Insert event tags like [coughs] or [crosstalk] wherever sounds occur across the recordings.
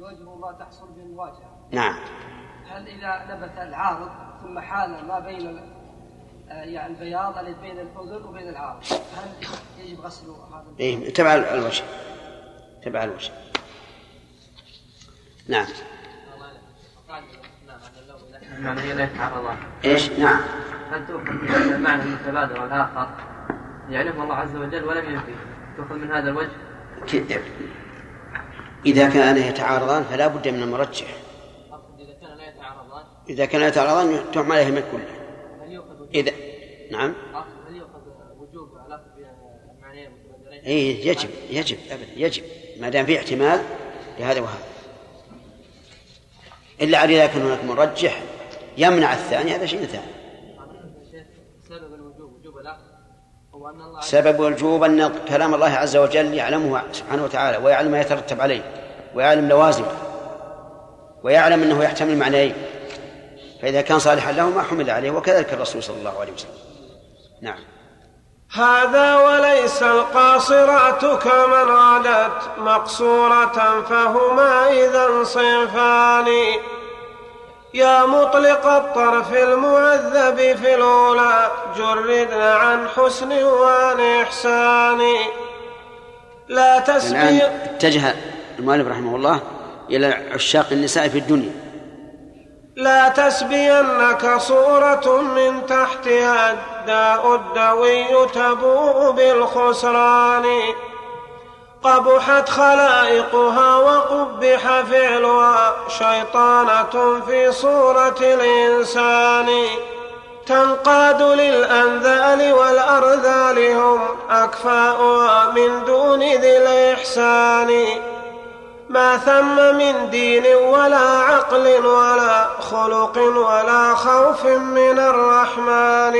يوجه ما تحصل به المواجهة. نعم. هل إذا نبت العارض ثم حال ما بين آه، يعني البياض الذي بين الأذن وبين العارض هل يجب غسل هذا إيه تبع الوجه. تبع الوجه. نعم. معنى هي لا يتعرضان إيش؟ نعم. هل تؤخذ من المعنى المتبادر والآخر؟ يعرفه الله عز وجل ولم ينفي تؤخذ من هذا الوجه؟ إذا كان يتعارضان فلا بد من المرجح إذا كان لا يتعارضان إذا كان يتعارضان تحمل عليهما كله. هل يؤخذ إذا نعم. هل يؤخذ وجوب علاقة بين المعنيين المتبادرين؟ إيه يجب يجب أبدا يجب. ما دام في احتمال لهذا وهذا. إلا على إذا كان هناك مرجح يمنع الثاني هذا شيء ثاني سبب الوجوب وجوب الأخذ هو أن الله عز سبب الوجوب أن كلام الله عز وجل يعلمه سبحانه وتعالى ويعلم ما يترتب عليه ويعلم لوازمه ويعلم أنه يحتمل معنيين. فإذا كان صالحا له ما حمل عليه وكذلك الرسول صلى الله عليه وسلم. نعم. هذا وليس القاصرات كمن غدت مقصورة فهما إذا صنفان. يا مطلق الطرف المعذب في الأولى جردنا عن حسن وعن إحسان. لا الآن تسبي اتجه المؤلف رحمه الله إلى عشاق النساء في الدنيا. لا تسبينك صورة من تحتها الداء الدوي تبوء بالخسران. قبحت خلائقها وقبح فعلها شيطانة في صورة الإنسان. تنقاد للأنذال والأرذال هم أكفاؤها من دون ذي الإحسان. ما ثم من دين ولا عقل ولا خلق ولا خوف من الرحمن.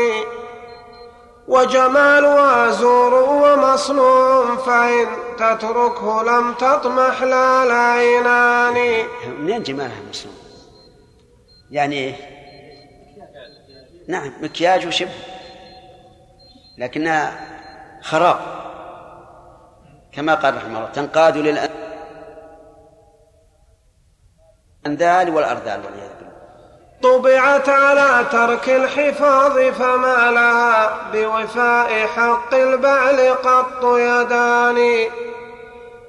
وجمالها زور ومصنوع فإن تتركه لم تطمح لا العينان منين جمالها المصنوع يعني إيه؟ نعم مكياج وشبه لكنها خراب. كما قال رحمه الله تنقاد للأنذال والأرذال والعياذ طبعت على ترك الحفاظ فما لها بوفاء حق البعل قط يدان.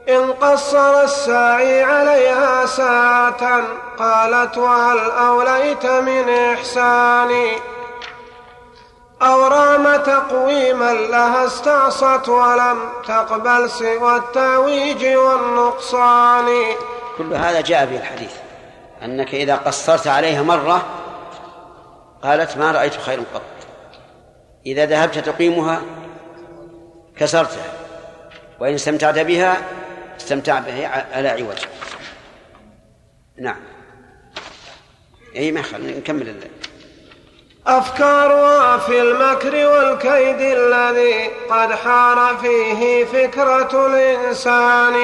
إن قصر الساعي عليها ساعة قالت وهل أوليت من إحساني أو رام تقويما لها استعصت ولم تقبل سوى التعويج والنقصان. كل هذا جاء في الحديث. أنك إذا قصرت عليها مرة قالت ما رأيت خيرا قط. إذا ذهبت تقيمها كسرتها وإن استمتعت بها استمتع بها على عوج نعم. أي ما نكمل الليل. أفكارها في المكر والكيد الذي قد حار فيه فكرة الإنسان.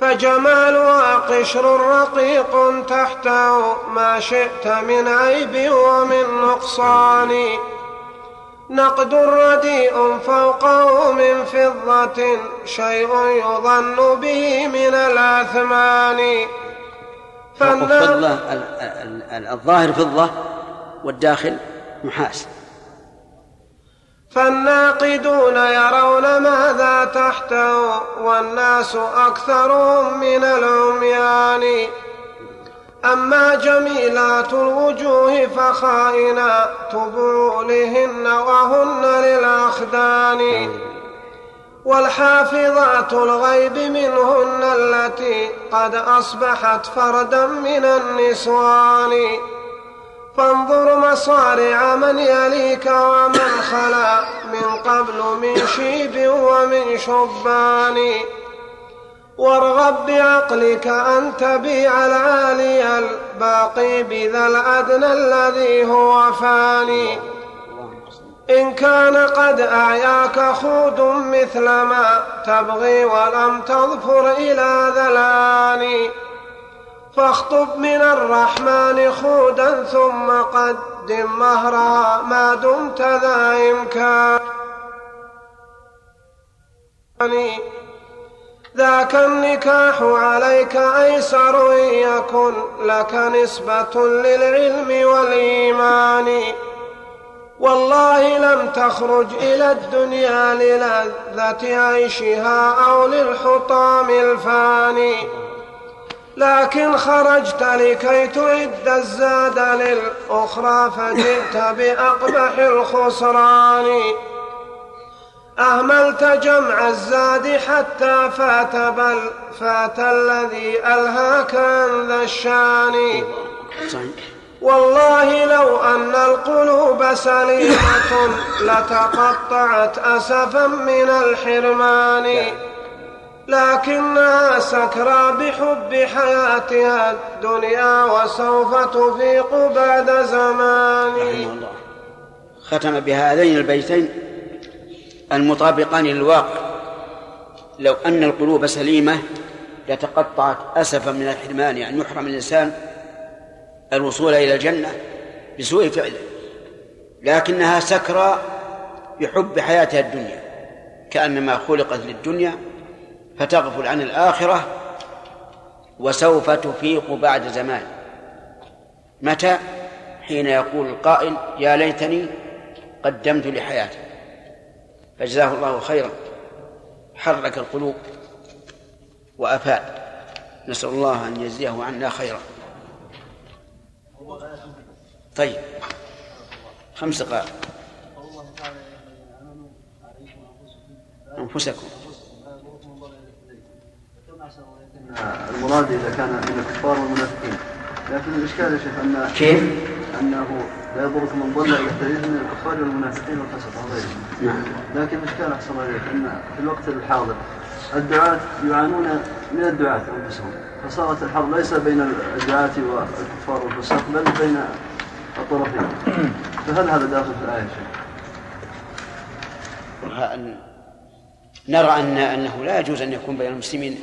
فجمالها قشر رقيق تحته ما شئت من عيب ومن نقصان. نقد رديء فوقه من فضة شيء يظن به من الأثمان. ال- الظاهر فضة والداخل نحاس فالناقدون يرون ماذا تحته والناس أكثرهم من العميان. أما جميلات الوجوه فخائنات بعولهن وهن للأخدان. والحافظات الغيب منهن التي قد أصبحت فردا من النسوان. فانظر مصارع من يليك ومن خلا من قبل من شيب ومن شبان. وارغب بعقلك أن تبيع العالي الباقي بذا الأدنى الذي هو فاني. إن كان قد أعياك خود مثل ما تبغي ولم تظفر إلى ذلان فاخطب من الرحمن خودا ثم قدم مهرها ما دمت ذا إمكان. ذاك النكاح عليك أيسر إن يكن لك نسبة للعلم والإيمان. والله لم تخرج إلى الدنيا للذة عيشها أو للحطام الفاني. لكن خرجت لكي تعد الزاد للأخرى فجئت بأقبح الخسران. أهملت جمع الزاد حتى فات بل فات الذي ألهاك عن ذا الشان. والله لو أن القلوب سليمة لتقطعت أسفا من الحرمان. لكنها سكرى بحب حياتها الدنيا وسوف تفيق بعد زمان. رحمه الله. ختم بهذين البيتين المطابقان للواقع. لو أن القلوب سليمة لتقطعت أسفا من الحرمان يعني يحرم الإنسان الوصول إلى الجنة بسوء فعله. لكنها سكرى بحب حياتها الدنيا كأنما خلقت للدنيا فتغفل عن الآخرة وسوف تفيق بعد زمان. متى؟ حين يقول القائل يا ليتني قدمت لحياتي. فجزاه الله خيرا. حرك القلوب وأفاد نسأل الله أن يجزيه عنا خيرا. طيب. خمس دقائق. أنفسكم. المراد إذا كان من الكفار والمنافقين. لكن الإشكال يا شيخ أن كيف؟ أنه لا يضركم من ضل يحترز من الكفار والمنافقين والفسقه وغيرهم نعم. لكن الاشكال أحسن عليك أن في الوقت الحاضر الدعاة يعانون من الدعاة أنفسهم. فصارت الحرب ليس بين الدعاة والكفار والفساق بل بين الطرفين. فهل هذا داخل في الآية يا شيخ؟ نرى أن أنه لا يجوز أن يكون بين المسلمين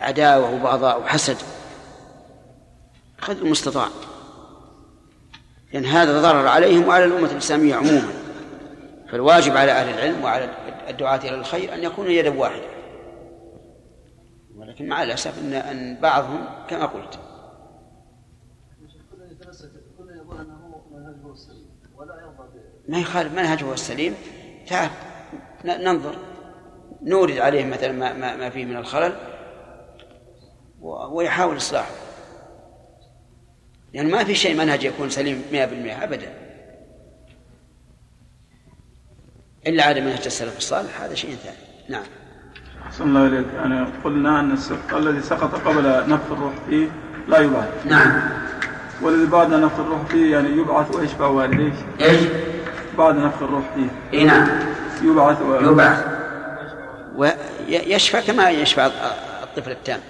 عداوة وبغضاء وحسد. قدر المستطاع. لأن هذا ضرر عليهم وعلى الأمة الإسلامية عموما. فالواجب على أهل العلم وعلى الدعاة إلى الخير أن يكونوا يدا واحدة. ولكن مع الأسف أن أن بعضهم كما قلت. ما يخالف منهجه السليم. تعال ننظر. نورد عليه مثلا ما, ما, ما فيه من الخلل. ويحاول إصلاحه. لأن ما في شيء منهج يكون سليم 100% أبدا. إلا على منهج السلف الصالح هذا شيء ثاني. نعم. أحسن الله إليك يعني قلنا أن الذي سقط قبل نفخ الروح فيه لا يبعث. نعم. والذي بعد نفخ الروح فيه يعني يبعث ويشبع والديه إيش؟ بعد نفخ الروح فيه. إي نعم. يبعث و... يبعث. ويشفع كما يشفع الطفل التام.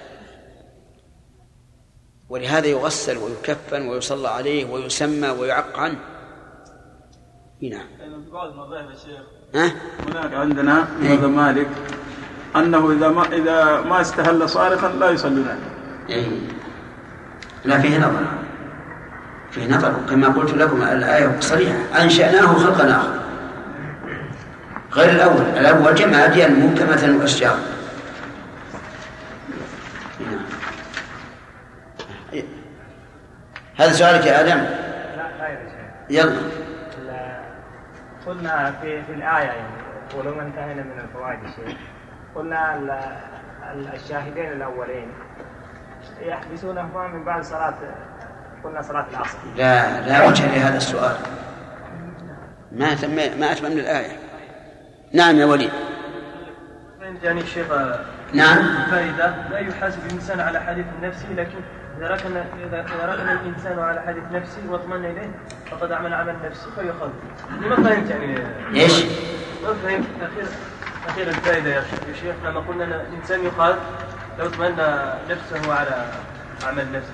ولهذا يغسل ويكفن ويصلى عليه ويسمى ويعق عنه نعم. في بعض المذاهب يا شيخ؟ ها؟ هناك عندنا مذهب مالك أنه إذا ما إذا ما استهل صارخا لا يصلون عليه. إيه. لا فيه نظر. فيه نظر. كما قلت لكم الآية صريحة. أنشأناه خلقا آخر. غير الأول. الأول جمع أديان محكمة وأشجار هذا سؤالك يا آدم؟ لا شيخ. يلا. قلنا في في الآية يعني ولو انتهينا من الفوائد يا شيخ قلنا ال- ال- الشاهدين الأولين يحبسونهما من بعد صلاة قلنا صلاة العصر. لا لا وجه لهذا السؤال. ما تم ما أتم من الآية. نعم يا وليد. فهمت يعني الشيخ نعم. فائدة لا يحاسب الإنسان على حديث نفسه لكن إذا ركن إذا ركن الإنسان على حديث نفسه واطمأن إليه فقد عمل عمل نفسه فيخاف. ما فهمت يعني إيش؟ ما فهمت أخير أخير الفائدة يا شيخ- لما قلنا أن الإنسان يقال لو تمنى نفسه على عمل نفسه.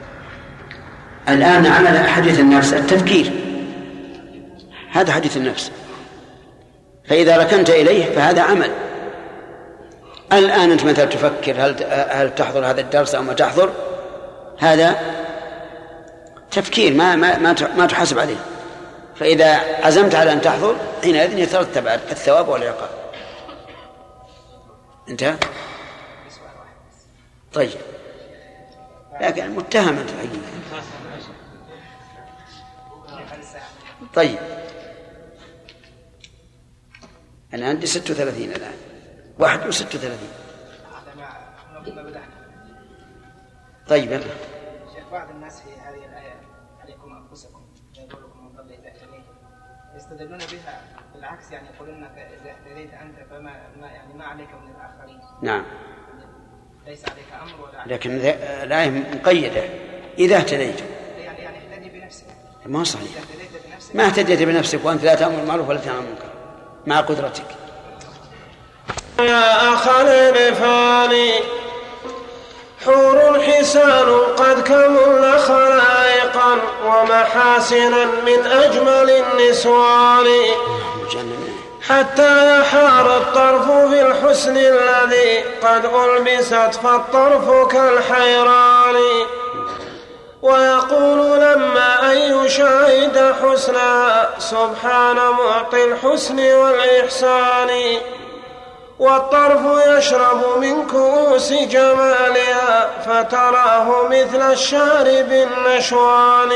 الآن عمل حديث النفس التفكير هذا حديث النفس فإذا ركنت إليه فهذا عمل الآن أنت مثلا تفكر هل هل تحضر هذا الدرس أو ما تحضر هذا تفكير ما ما ما ما تحاسب عليه. فإذا عزمت على أن تحضر حينئذ يترتب الثواب والعقاب. انتهى طيب. لكن متهمة حقيقة. طيب. أنا عندي 36 الآن. 31 طيب يلا. يستدلون بها بالعكس يعني يقولون إذا اهتديت أنت فما ما يعني ما عليك من الآخرين. نعم. ليس عليك أمر ولا عليك لكن الآية مقيدة. إذا اهتديتم يعني يعني اهتدي بنفسك. ما صحيح. إذا اهتديت بنفسك. ما اهتديت بنفسك وأنت لا تأمر بالمعروف ولا تنهى عن المنكر. مع قدرتك. يا أخ العرفان حور حسان قد كمل خلائقا ومحاسنا من أجمل النسوان. حتى يحار الطرف في الحسن الذي قد ألبست فالطرف كالحيران. ويقول لما أن يشاهد حسنها سبحان معطي الحسن والإحسان. والطرف يشرب من كؤوس جمالها فتراه مثل الشارب النشوان.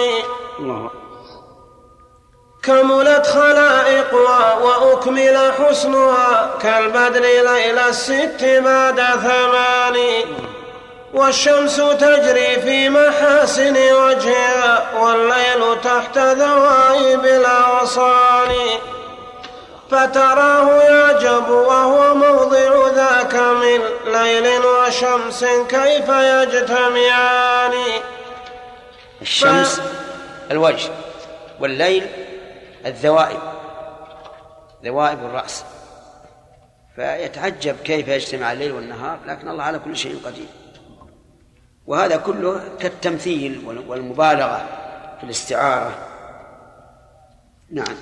كملت خلائقها وأكمل حسنها كالبدر ليل الست بعد ثمان. والشمس تجري في محاسن وجهها والليل تحت ذوائب الأغصان. فتراه يعجب وهو موضع ذاك من ليل وشمس كيف يجتمعان. الشمس الوجه والليل الذوائب ذوائب الرأس. فيتعجب كيف يجتمع الليل والنهار لكن الله على كل شيء قدير. وهذا كله كالتمثيل والمبالغة في الاستعارة. نعم.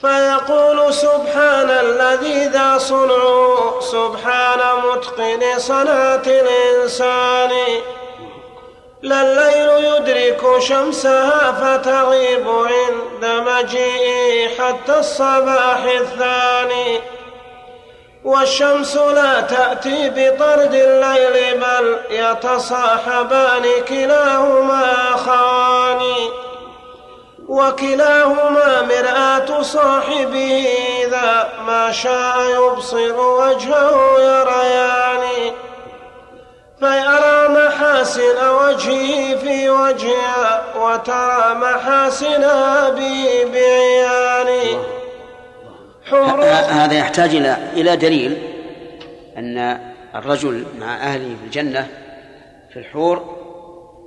فيقول سبحان الذي ذا صنع سبحان متقن صلاة الإنسان. لا الليل يدرك شمسها فتغيب عند مجيئه حتى الصباح الثاني. والشمس لا تأتي بطرد الليل بل يتصاحبان كلاهما أخوان وكلاهما مرآة صاحبه إذا ما شاء يبصر وجهه يريان. فيرى محاسن وجهه في وجهها وترى محاسنها به بعيان. هذا يحتاج إلى إلى دليل أن الرجل مع أهله في الجنة في الحور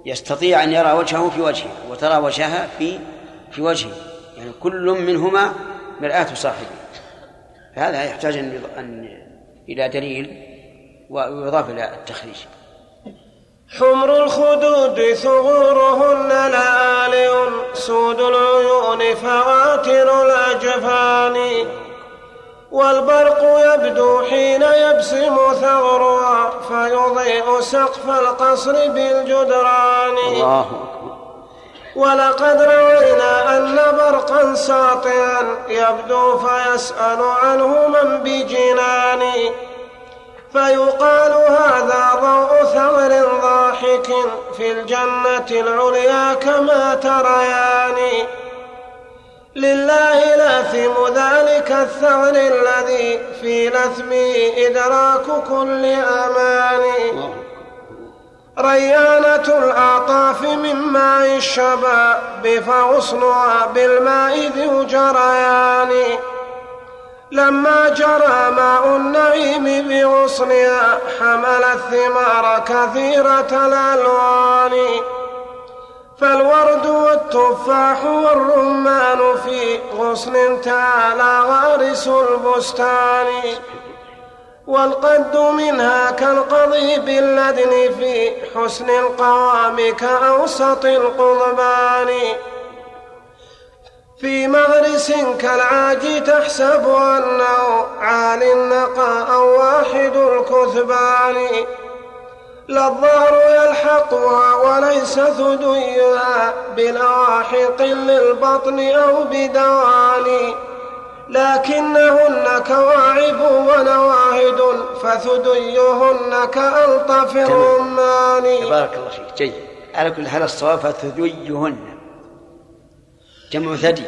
يستطيع أن يرى وجهه في وجهه وترى وجهها في في وجهه. يعني كل منهما مرآة صاحبه. فهذا يحتاج أن إلى دليل ويضاف إلى التخريج. حمر الخدود ثغورهن لآلئ سود العيون فواتر الأجفان. والبرق يبدو حين يبسم ثغرها فيضيء سقف القصر بالجدران. الله أكبر. ولقد روينا أن برقا ساطعا يبدو فيسأل عنه من بجنان. فيقال هذا ضوء ثغر ضاحك في الجنة العليا كما تريان. لله لاثم ذلك الثغر الذي في لثمه إدراك كل أمان. ريانة الأعطاف من ماء الشباب فغصنها بالماء ذو جريان. لما جرى ماء النعيم بغصنها حمل الثمار كثيرة الألوان. فالورد والتفاح والرمان في غصن تعالى غارس البستان. والقد منها كالقضيب اللدن في حسن القوام كأوسط القضبان. في مغرس كالعاج تحسب أنه عالي النقاء أو واحد الكثبان. لا الظهر يلحقها وليس ثديها بلاحق للبطن أو بدوان. لكنهن كواعب ونواهد فثديهن كألطف الرمان. بارك الله فيك. جيد. على كل حال الصواب فثديهن. جمع ثدي.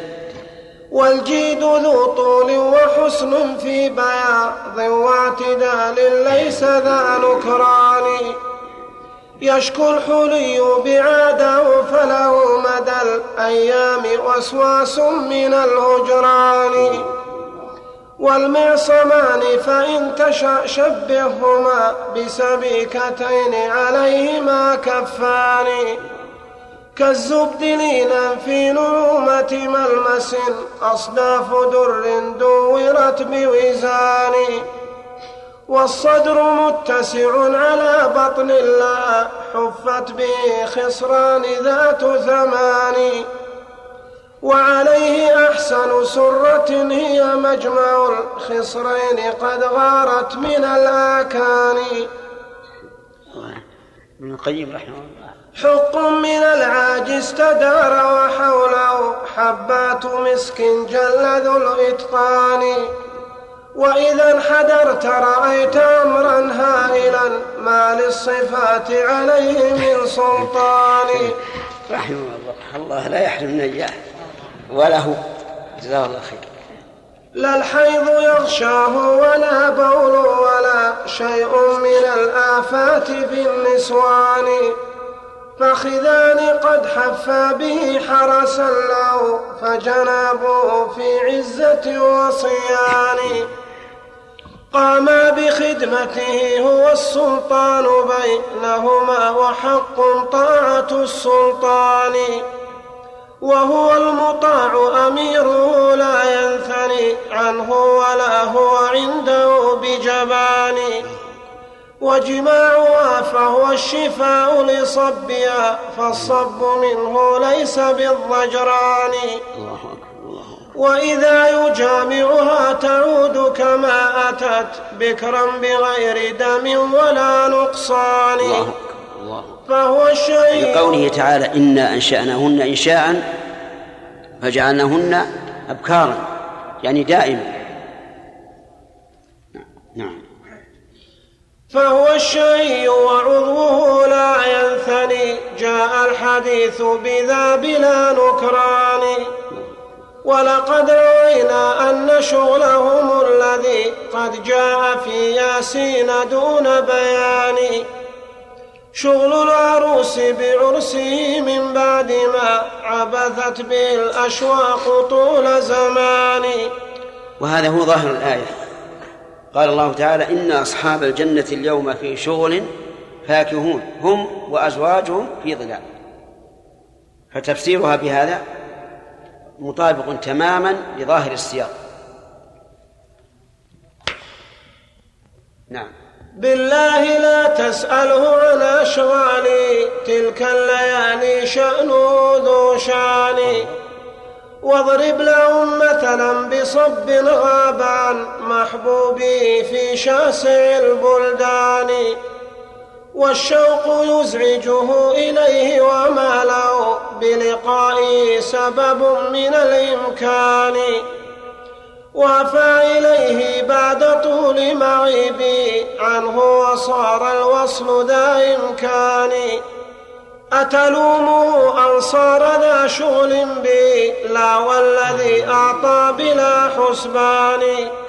والجيد ذو طول وحسن في بياض واعتدال ليس ذا نكران. يشكو الحلي بعاده فله مدى الأيام وسواس من الهجران. والمعصمان فإن تشأ شبههما بسبيكتين عليهما كفان. كالزبد لينا في نعومة ملمس أصداف در دورت بوزان. والصدر متسع على بطن لا حفت به خصران ذات ثمان وعليه أحسن سرة هي مجمع الخصرين قد غارت من الآكان. ابن القيم رحمه الله. حق من العاج استدار وحوله حبات مسك جل ذو الإتقان. وإذا انحدرت رأيت أمرا هائلا ما للصفات عليه من سلطان. رحمه الله. الله لا يحرمنا إياه وله جزاه الله خير. لا الحيض يغشاه ولا بول ولا شيء من الآفات في النسوان. فخذان قد حفا به حرسا له فجنابه في عزة وصيان. قاما بخدمته هو السلطان بينهما وحق طاعة السلطان. وهو المطاع أميره لا ينثني عنه ولا هو عنده بجبان. وجماعها فهو الشفاء لصبها فالصب منه ليس بالضجران. الله أكبر. وإذا يجامعها تعود كما أتت بكرا بغير دم ولا نقصان. الله أكبر الله أكبر. فهو الشيء لقوله تعالى إنا أنشأناهن إنشاء فجعلناهن أبكارا يعني دائما. نعم. فهو الشيء وعضوه لا ينثني جاء الحديث بذا بلا نكران. ولقد روينا أن شغلهم الذي قد جاء في ياسين دون بيان. شغل العروس بعرسه من بعد ما عبثت به الأشواق طول زمان. وهذا هو ظاهر الآية. قال الله تعالى إن أصحاب الجنة اليوم في شغل فاكهون هم وأزواجهم في ظلال. فتفسيرها بهذا مطابق تماما لظاهر السياق. نعم. بالله لا تسأله عن أشغالي تلك الليالي شأنه ذو شان. واضرب لهم مثلا بصب غاب عن محبوبي في شاسع البلدان. والشوق يزعجه إليه وما له بلقائه سبب من الإمكان. وافى إليه بعد طول معيبي عنه وصار الوصل ذا إمكان. أتلومه أن صار ذا شغل بي لا والذي أعطى بلا حسبان.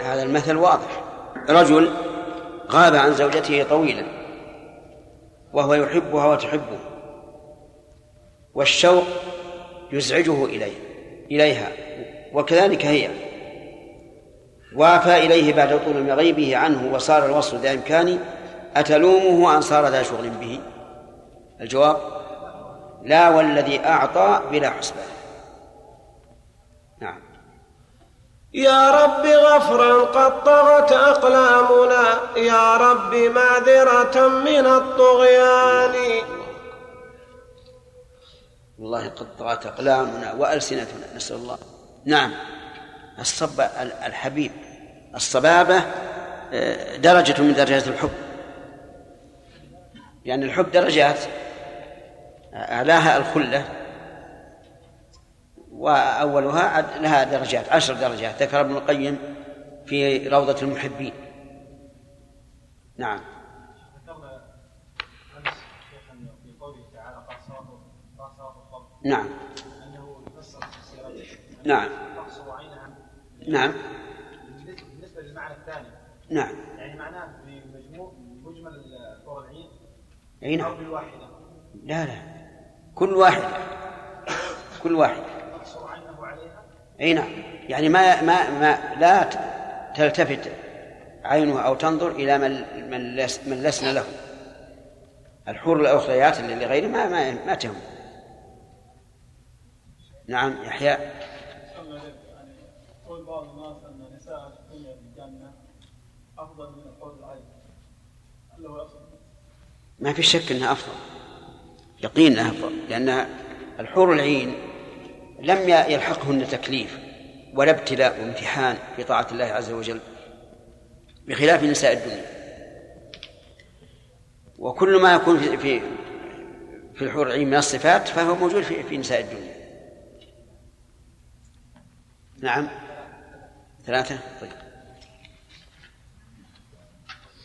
هذا المثل واضح. رجل غاب عن زوجته طويلا. وهو يحبها وتحبه والشوق يزعجه إليه إليها وكذلك هي. وافى إليه بعد طول غيبه عنه وصار الوصل ذا إمكان أتلومه أن صار ذا شغل به؟ الجواب لا والذي أعطى بلا حسبان نعم يا رب غفرا قد طغت أقلامنا. يا رب معذرة من الطغيان. والله قد طغت أقلامنا وألسنتنا. نسأل الله. نعم. الصب الحبيب. الصبابة آه، درجة من درجات الحب. يعني الحب درجات أعلاها الخلة. وأولها لها درجات عشر درجات ذكر ابن القيم في روضة المحبين. نعم. نعم. نعم. نعم. بالنسبة للمعنى الثاني نعم. يعني معناه بمجموع مجمل الحور العين أي نعم. لا لا. كل واحد. كل واحد. تقصر عينه عليها إي نعم. يعني ما ما ما لا تلتفت عينه أو تنظر إلى من من, من لسن له. الحور الاخريات اللي لغيره ما ما ما تهم. نعم يحيى. قول بعض الناس ان نساء الدنيا في الجنه افضل من العين هو ما في شك إنها أفضل. يقين إنها أفضل. لأن الحور العين لم يلحقهن تكليف ولا ابتلاء وامتحان في طاعة الله عز وجل بخلاف نساء الدنيا. وكل ما يكون في في في الحور العين من الصفات فهو موجود في في نساء الدنيا. نعم. ثلاثة؟ طيب.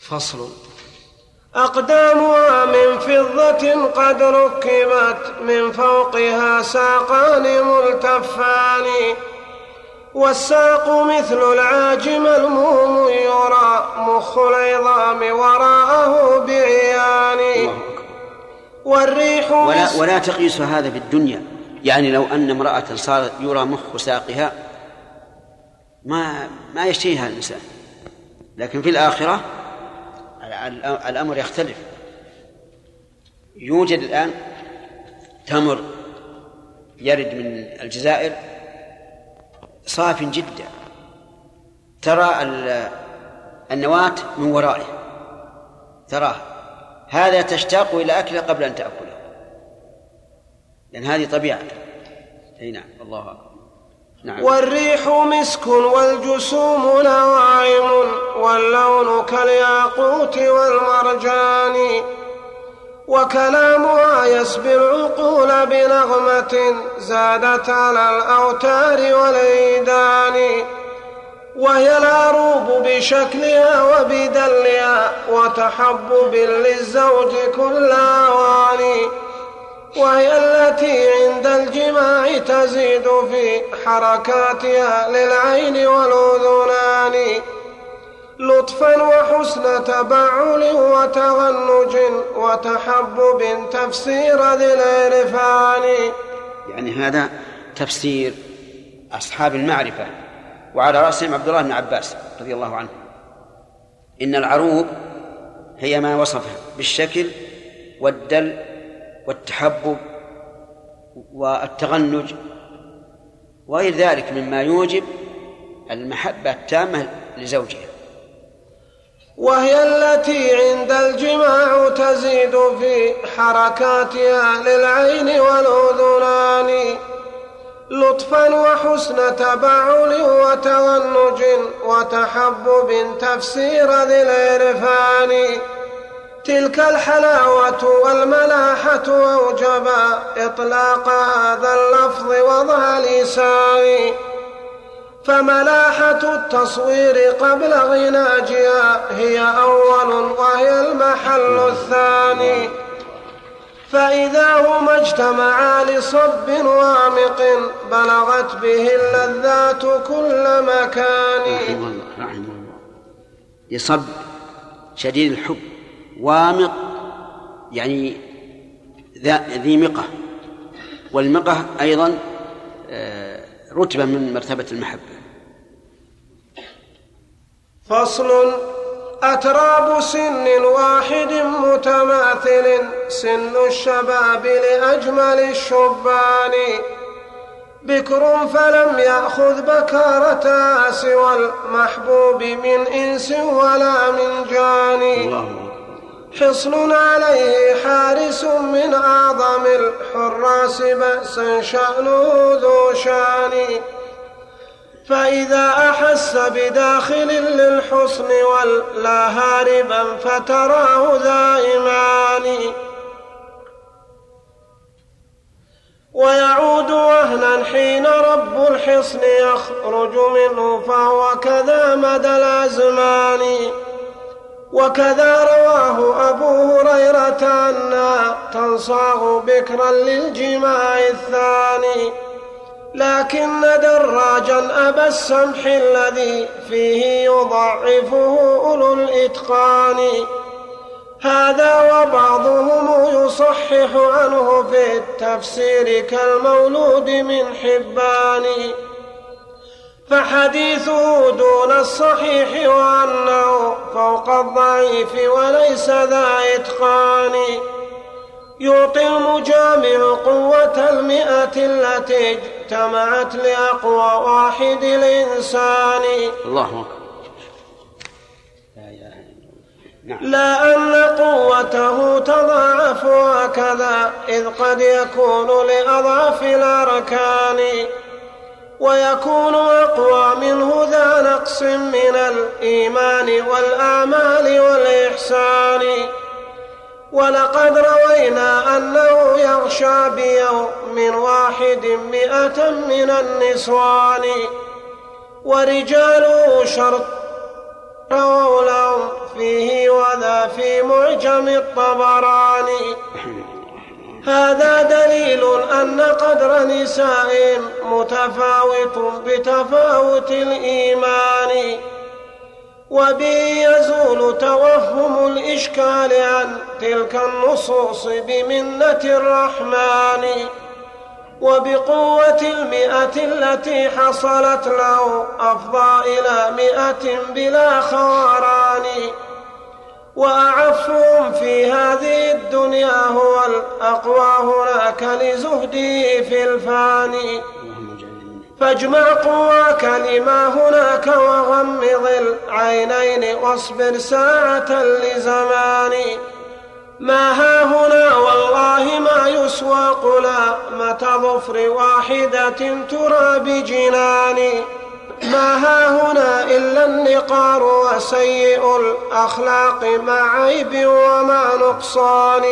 فصل. أقدامها من فضة قد ركبت من فوقها ساقان ملتفان والساق مثل العاج ملموم يرى مخ العظام وراءه بعيان. والريح ولا ولا تقيس هذا في الدنيا. يعني لو أن امرأة صار يرى مخ ساقها ما ما يشتهيها الإنسان. لكن في الآخرة ال- ال- الأمر يختلف. يوجد الآن تمر يرد من الجزائر صاف جدا. ترى ال- النواة من ورائه. تراه. هذا تشتاق إلى أكله قبل أن تأكله. لأن هذه طبيعة. أي نعم. الله أكبر نعم. والريح مسك والجسوم نواعم واللون كالياقوت والمرجان وكلامها يسبي العقول بنغمة زادت على الأوتار والإيدان وهي العروب بشكلها وبدلها وتحبب للزوج كل أواني وهي التي عند الجماع تزيد في حركاتها للعين والأذنان لطفا وحسن تبعل وتغنج وتحبب تفسير ذي العرفان. يعني هذا تفسير أصحاب المعرفة وعلى رأسهم عبد الله بن عباس رضي الله عنه. إن العروب هي ما وصفه بالشكل والدل والتحبب والتغنج وغير ذلك مما يوجب المحبة التامة لزوجها. وهي التي عند الجماع تزيد في حركاتها للعين والأذنان لطفا وحسن تبعل وتغنج وتحبب تفسير ذي العرفان. تلك الحلاوة والملاحة أوجبا إطلاق هذا اللفظ وضع لساني. فملاحة التصوير قبل غناجها هي أول وهي المحل الثاني. فإذا هما اجتمعا لصب وامق بلغت به اللذات كل مكان. رحمه الله. يصب شديد الحب. وامق يعني ذي مقة. والمقة أيضا آه، رتبة من مرتبة المحبة. فصل أتراب سن واحد متماثل سن الشباب لأجمل الشبان. بكر فلم يأخذ بكارتها سوى المحبوب من إنس ولا من جان. الله. حصن عليه حارس من أعظم الحراس بأسا شأنه ذو شأن. فإذا أحس بداخل للحصن ولا هاربا فتراه ذا إيمان ويعود وهنا حين رب الحصن يخرج منه فهو كذا مدى الأزمان. وكذا رواه أبو هريرة أنها تنصاغ بكرا للجماع الثاني لكن دراجا أبا السمح الذي فيه يضعفه أولو الإتقان. هذا وبعضهم يصحح عنه في التفسير كالمولود من حبان. فحديثه دون الصحيح وأنه فوق الضعيف وليس ذا إتقان. يعطي المجامع قوة المئة التي اجتمعت لأقوى واحد الإنسان. الله أكبر. لا أن قوته تضاعف هكذا إذ قد يكون لأضعف الأركان. ويكون أقوى منه ذا نقص من الإيمان والأعمال والإحسان. ولقد روينا أنه يغشى بيوم واحد مئة من النسوان. ورجاله شرط رووا لهم فيه وذا في معجم الطبراني هذا دليل أن قدر نساء متفاوت بتفاوت الإيمان وبه يزول توهم الإشكال عن تلك النصوص بمنة الرحمن وبقوة المئة التي حصلت له أفضى إلى مئة بلا خواران. وأعفهم في هذه الدنيا هو الأقوى هناك لزهده في الفاني. فاجمع قواك لما هناك وغمض العينين واصبر ساعة لزمان ما ها هنا والله ما يسوى قلامة ظفر واحدة ترى بجنان ما ها هنا إلا النقار وسيء الأخلاق مع عيب ومع نقصان.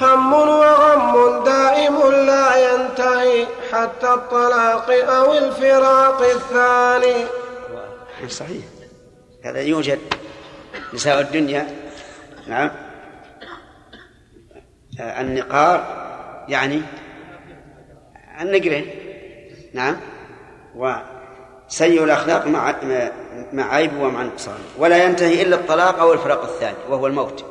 هم وغم دائم لا ينتهي حتى الطلاق أو الفراق الثاني. صحيح. هذا يوجد نساء الدنيا نعم. النقار يعني النقرين نعم. وسيء الأخلاق مع مع عيب ومع نقصان ولا ينتهي إلا الطلاق أو الفراق الثاني وهو الموت.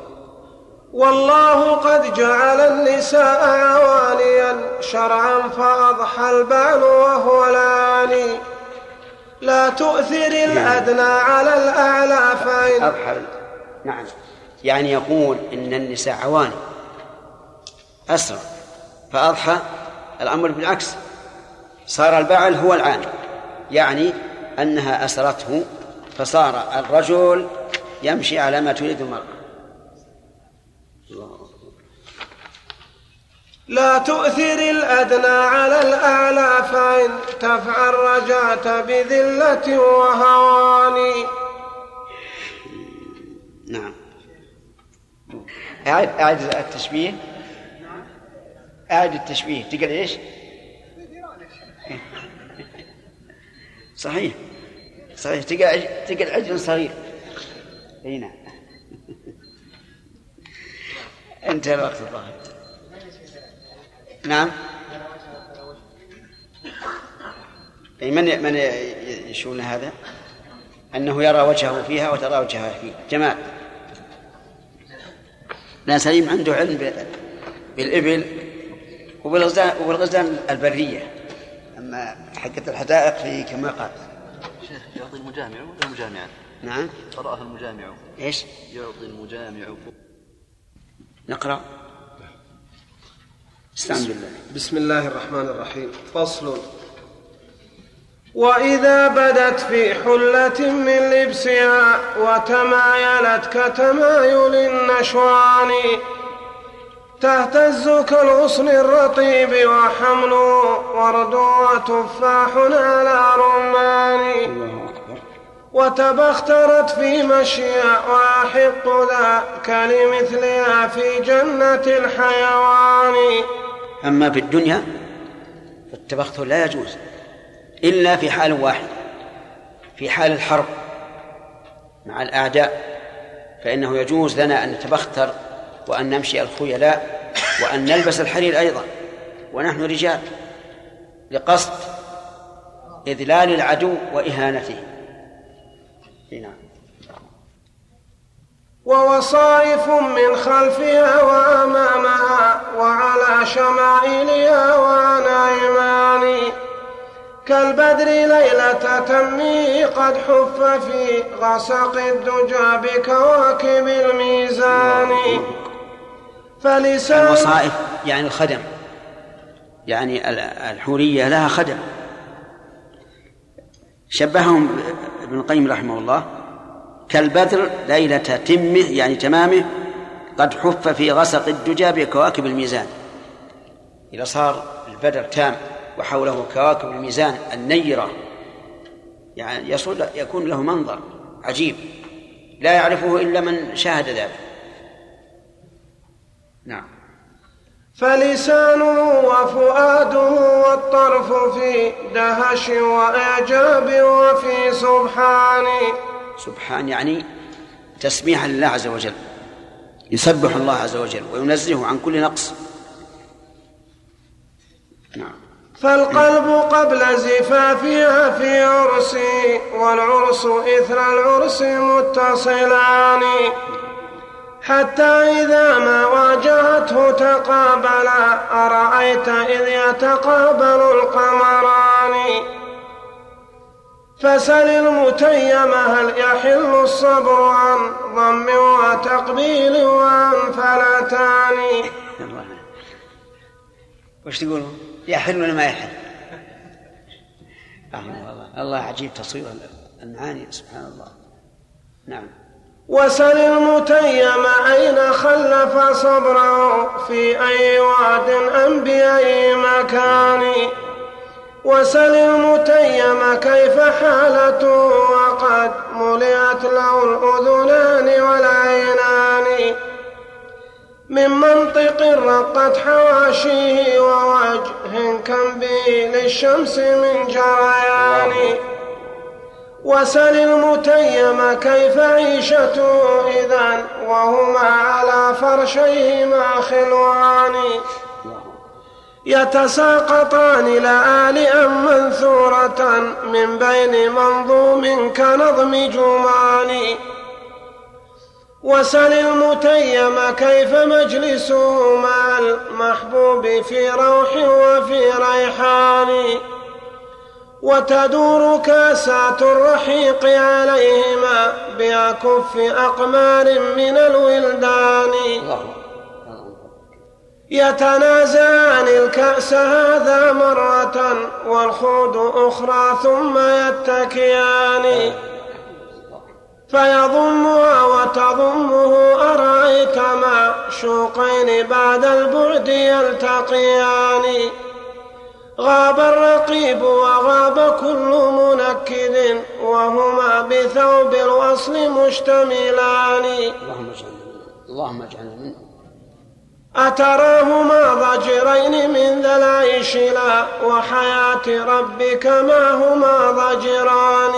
والله قد جعل النساء عواليا شرعا فأضحى البال وهو العاني لا تؤثر الأدنى على الأعلى فإن أضحى نعم. يعني يقول إن النساء عواني. أسرع. فأضحى الأمر بالعكس. صار البعل هو العاني. يعني أنها أسرته فصار الرجل يمشي على ما تريد المرأة. لا تؤثر الأدنى على الأعلى فإن تفعل رجعت بذلة وهوان نعم. أعد أعد التشبيه. أعد التشبيه. تقول إيش؟ صحيح. صحيح. تقل تقل عجل صغير. إي نعم. [laughs] انتهى الوقت الظاهر. نعم. أي من من يشون هذا؟ أنه يرى وجهه فيها وترى وجهها فيه. جمال. لا سليم عنده علم بالإبل وبالغزلان البرية. أما حقة الحدائق في كما قال. شيخ يعطي المجامع ولا المجامعة؟ نعم. قرأها المجامع. إيش؟ يعطي المجامع. نقرأ. استعن بالله. بسم الله الرحمن الرحيم. فصل. وإذا بدت في حلة من لبسها وتمايلت كتمايل النشوان تهتز كالغصن الرطيب وحمله ورد وتفاح على رمان. وتبخترت في مشيا وأحق ذاك لمثلها في جنة الحيوان. أما في الدنيا التبختر لا يجوز إلا في حال واحد في حال الحرب مع الأعداء فإنه يجوز لنا أن نتبختر وأن نمشي الخيلاء وأن نلبس الحرير أيضا. ونحن رجال لقصد إذلال العدو وإهانته. نعم. ووصائف من خلفها وأمامها وعلى شمائلها وعن أيمان كالبدر ليلة تمي قد حف في غسق الدجى بكواكب الميزان. فلسان الوصائف يعني الخدم. يعني الحورية لها خدم. شبههم ابن القيم رحمه الله كالبدر ليلة تمه يعني تمامه قد حف في غسق الدجى بكواكب الميزان. إذا صار البدر تام وحوله كواكب الميزان النيرة يعني يصل يكون له منظر عجيب. لا يعرفه إلا من شاهد ذلك. نعم. فلسانه وفؤاده والطرف في دهش وإعجاب وفي سبحان. سبحان يعني تسبيحا لله عز وجل يسبح الله عز وجل وينزهه عن كل نقص. نعم. فالقلب قبل زفافها في عرسي والعرس إثر العرس متصلان. حتى إذا ما واجهته تقابلا أرأيت إذ يتقابل القمران؟ فسل المتيم هل يحل الصبر عن ضم وتقبيل وعن فلتان وش تقولون يحل ولا ما يحل؟ الله الله عجيب تصوير المعاني سبحان الله. نعم. وسل المتيم أين خلف صبره في أي واد أم بأي مكان. وسل المتيم كيف حالته وقد ملئت له الأذنان والعينان. من منطق رقت حواشيه ووجه كم به للشمس من جريان. وسل المتيم كيف عيشته إذا وهما على فرشيهما خلوان. يتساقطان لآلئا منثورة من بين منظوم كنظم جمان وسل المتيم كيف مجلسه مع المحبوب في روح وفي ريحان. وتدور كاسات الرحيق عليهما بأكف أقمار من الولدان. يتنازعان الكأس هذا مرة والخوض أخرى ثم يتكيان. فيضمها وتضمه أرأيت ما شوقين بعد البعد يلتقيان. غاب الرقيب وغاب كل منكد وهما بثوب الوصل مشتملان. اللهم اجعلنا اللهم اجعلنا منه أتراهما ضجرين من ذا العيش لا وحياة ربك ما هما ضجران.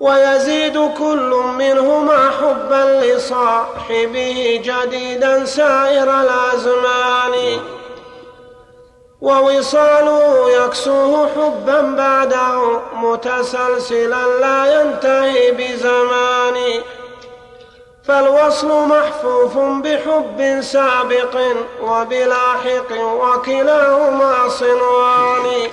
ويزيد كل منهما حبا لصاحبه جديدا سائر الأزمان. ووصاله يكسوه حبا بعده متسلسلا لا ينتهي بزمان فالوصل محفوف بحب سابق وبلاحق وكلاهما صنوان.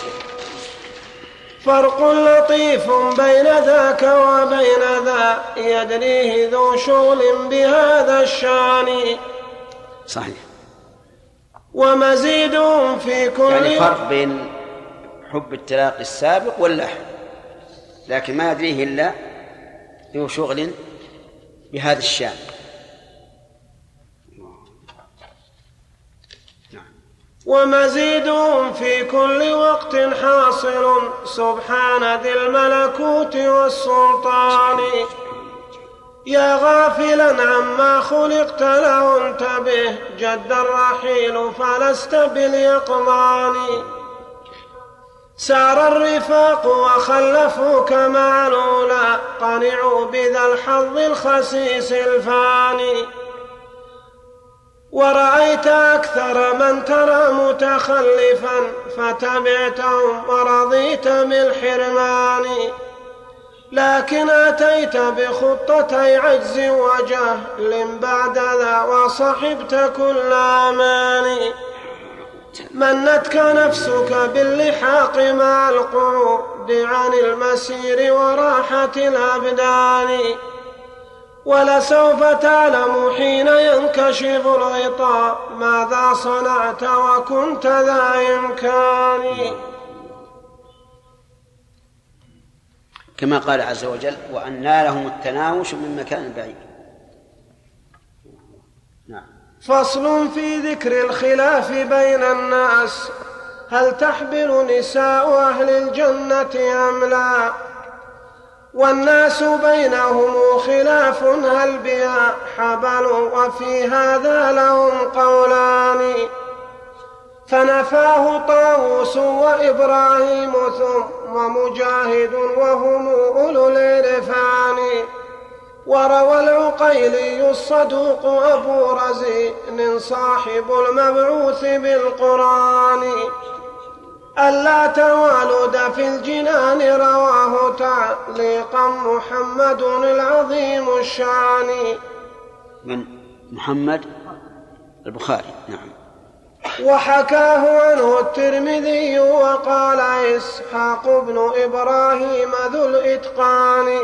فرق لطيف بين ذاك وبين ذا يدريه ذو شغل بهذا الشان. صحيح. ومزيد في كل يعني فرق بين حب التلاقي السابق واللاحق لكن ما يدريه إلا ذو شغل بهذا الشأن. ومزيد في كل وقت حاصل سبحان ذي الملكوت والسلطان. يا غافلا عما خلقت له انتبه جد الرحيل فلست باليقظان سار الرفاق وخلفوك مع الأولى قنعوا بذا الحظ الخسيس الفاني. ورأيت أكثر من ترى متخلفا فتبعتهم ورضيت بالحرمان. لكن أتيت بخطتي عجز وجهل بعد ذا وصحبت كل أماني منتك نفسك باللحاق مع القعود عن المسير وراحة الأبدان. ولسوف تعلم حين ينكشف الغطاء ماذا صنعت وكنت ذا إمكان. كما قال عز وجل وأن نالهم التناوش من مكان بعيد. نعم. فصل في ذكر الخلاف بين الناس هل تحبل نساء أهل الجنة أم لا؟ والناس بينهم خلاف هل بها حبل وفي هذا لهم قولان؟ فنفاه طاووس وإبراهيم ثم مجاهد وهم أولو الإرفان وروى العقيلي الصدوق أبو رزين صاحب المبعوث بالقرآن. ألا توالد في الجنان رواه تعليقا محمد العظيم الشان. من؟ محمد البخاري نعم. وحكاه عنه الترمذي وقال إسحاق بن إبراهيم ذو الإتقان.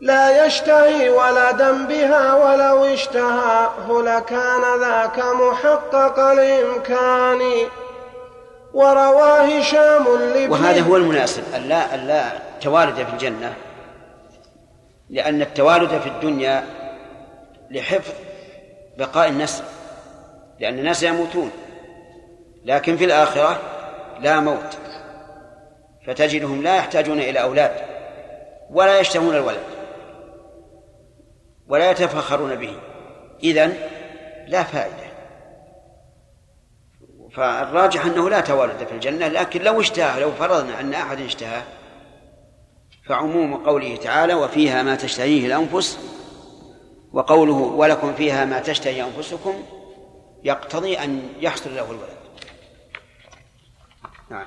لا يشتهي ولدا بها ولو اشتهاه لكان ذاك محقق الإمكان وروى هشام وهذا هو المناسب ألا ألا توالد في الجنة لأن التوالد في الدنيا لحفظ بقاء النسل لأن الناس يموتون. لكن في الآخرة لا موت. فتجدهم لا يحتاجون إلى أولاد ولا يشتهون الولد ولا يتفخرون به. إذن لا فائدة. فالراجح أنه لا توالد في الجنة لكن لو اشتهى لو فرضنا أن أحد اشتهى فعموم قوله تعالى وفيها ما تشتهيه الأنفس وقوله ولكم فيها ما تشتهي أنفسكم يقتضي أن يحصل له الولد. نعم.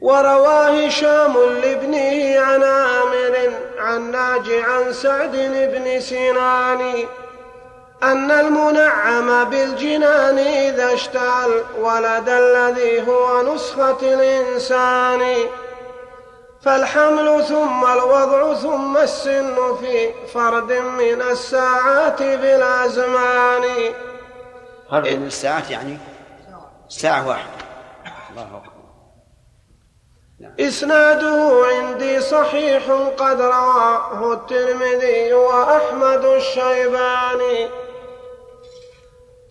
وروى هشام لابنه عن عامر عن ناجي عن سعد بن سنان أن المنعم بالجنان إذا اشتعل ولد الذي هو نسخة الإنسان. فالحمل ثم الوضع ثم السن في فرد من الساعات بالأزمان فرد من الساعات يعني ساعة واحدة. الله أكبر. إسناده عندي صحيح قد رواه الترمذي وأحمد الشيباني.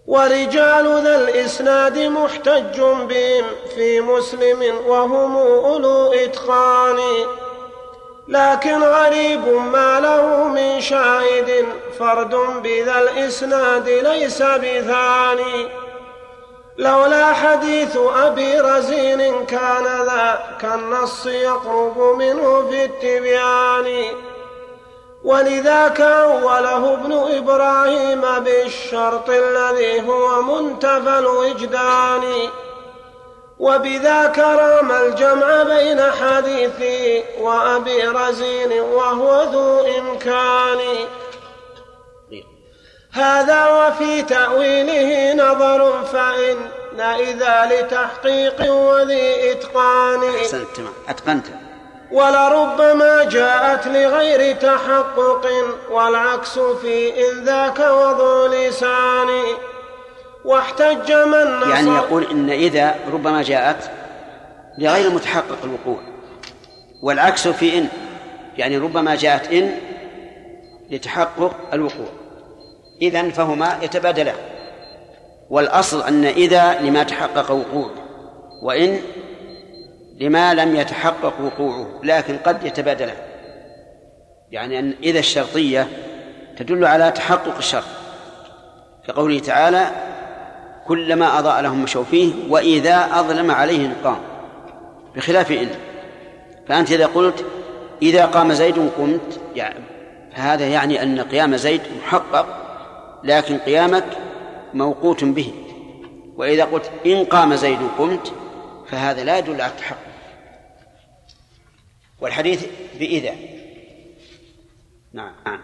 ورجال ذا الإسناد محتج بهم في مسلم وهم أولو إتقان. لكن غريب ما له من شاهد فرد بذا الإسناد ليس بثاني. لولا حديث أبي رزين كان ذا كالنص يقرب منه في التبيان. ولذاك أوله ابن إبراهيم بالشرط الذي هو منتفى الوجدان. وبذاك رام الجمع بين حديثي وأبي رزين وهو ذو إمكان. هذا وفي تأويله نظر فإن إذا لتحقيق وذي إتقان. أحسنت أتقنت. ولربما جاءت لغير تحقق والعكس في إن ذاك وضع لسان. واحتج من نصر. يعني يقول إن إذا ربما جاءت لغير متحقق الوقوع والعكس في إن يعني ربما جاءت إن لتحقق الوقوع. إذن فهما يتبادلان. والأصل أن إذا لما تحقق وقوع وإن لما لم يتحقق وقوعه لكن قد يتبادلان يعني أن إذا الشرطية تدل على تحقق الشرط. كقوله تعالى كلما أضاء لهم مشوا فيه وإذا أظلم عليهم قام. بخلاف إن. فأنت إذا قلت إذا قام زيد قمت. يعني فهذا يعني أن قيام زيد محقق لكن قيامك موقوت به. وإذا قلت إن قام زيد قمت فهذا لا يدل على التحقق. والحديث بإذا. نعم.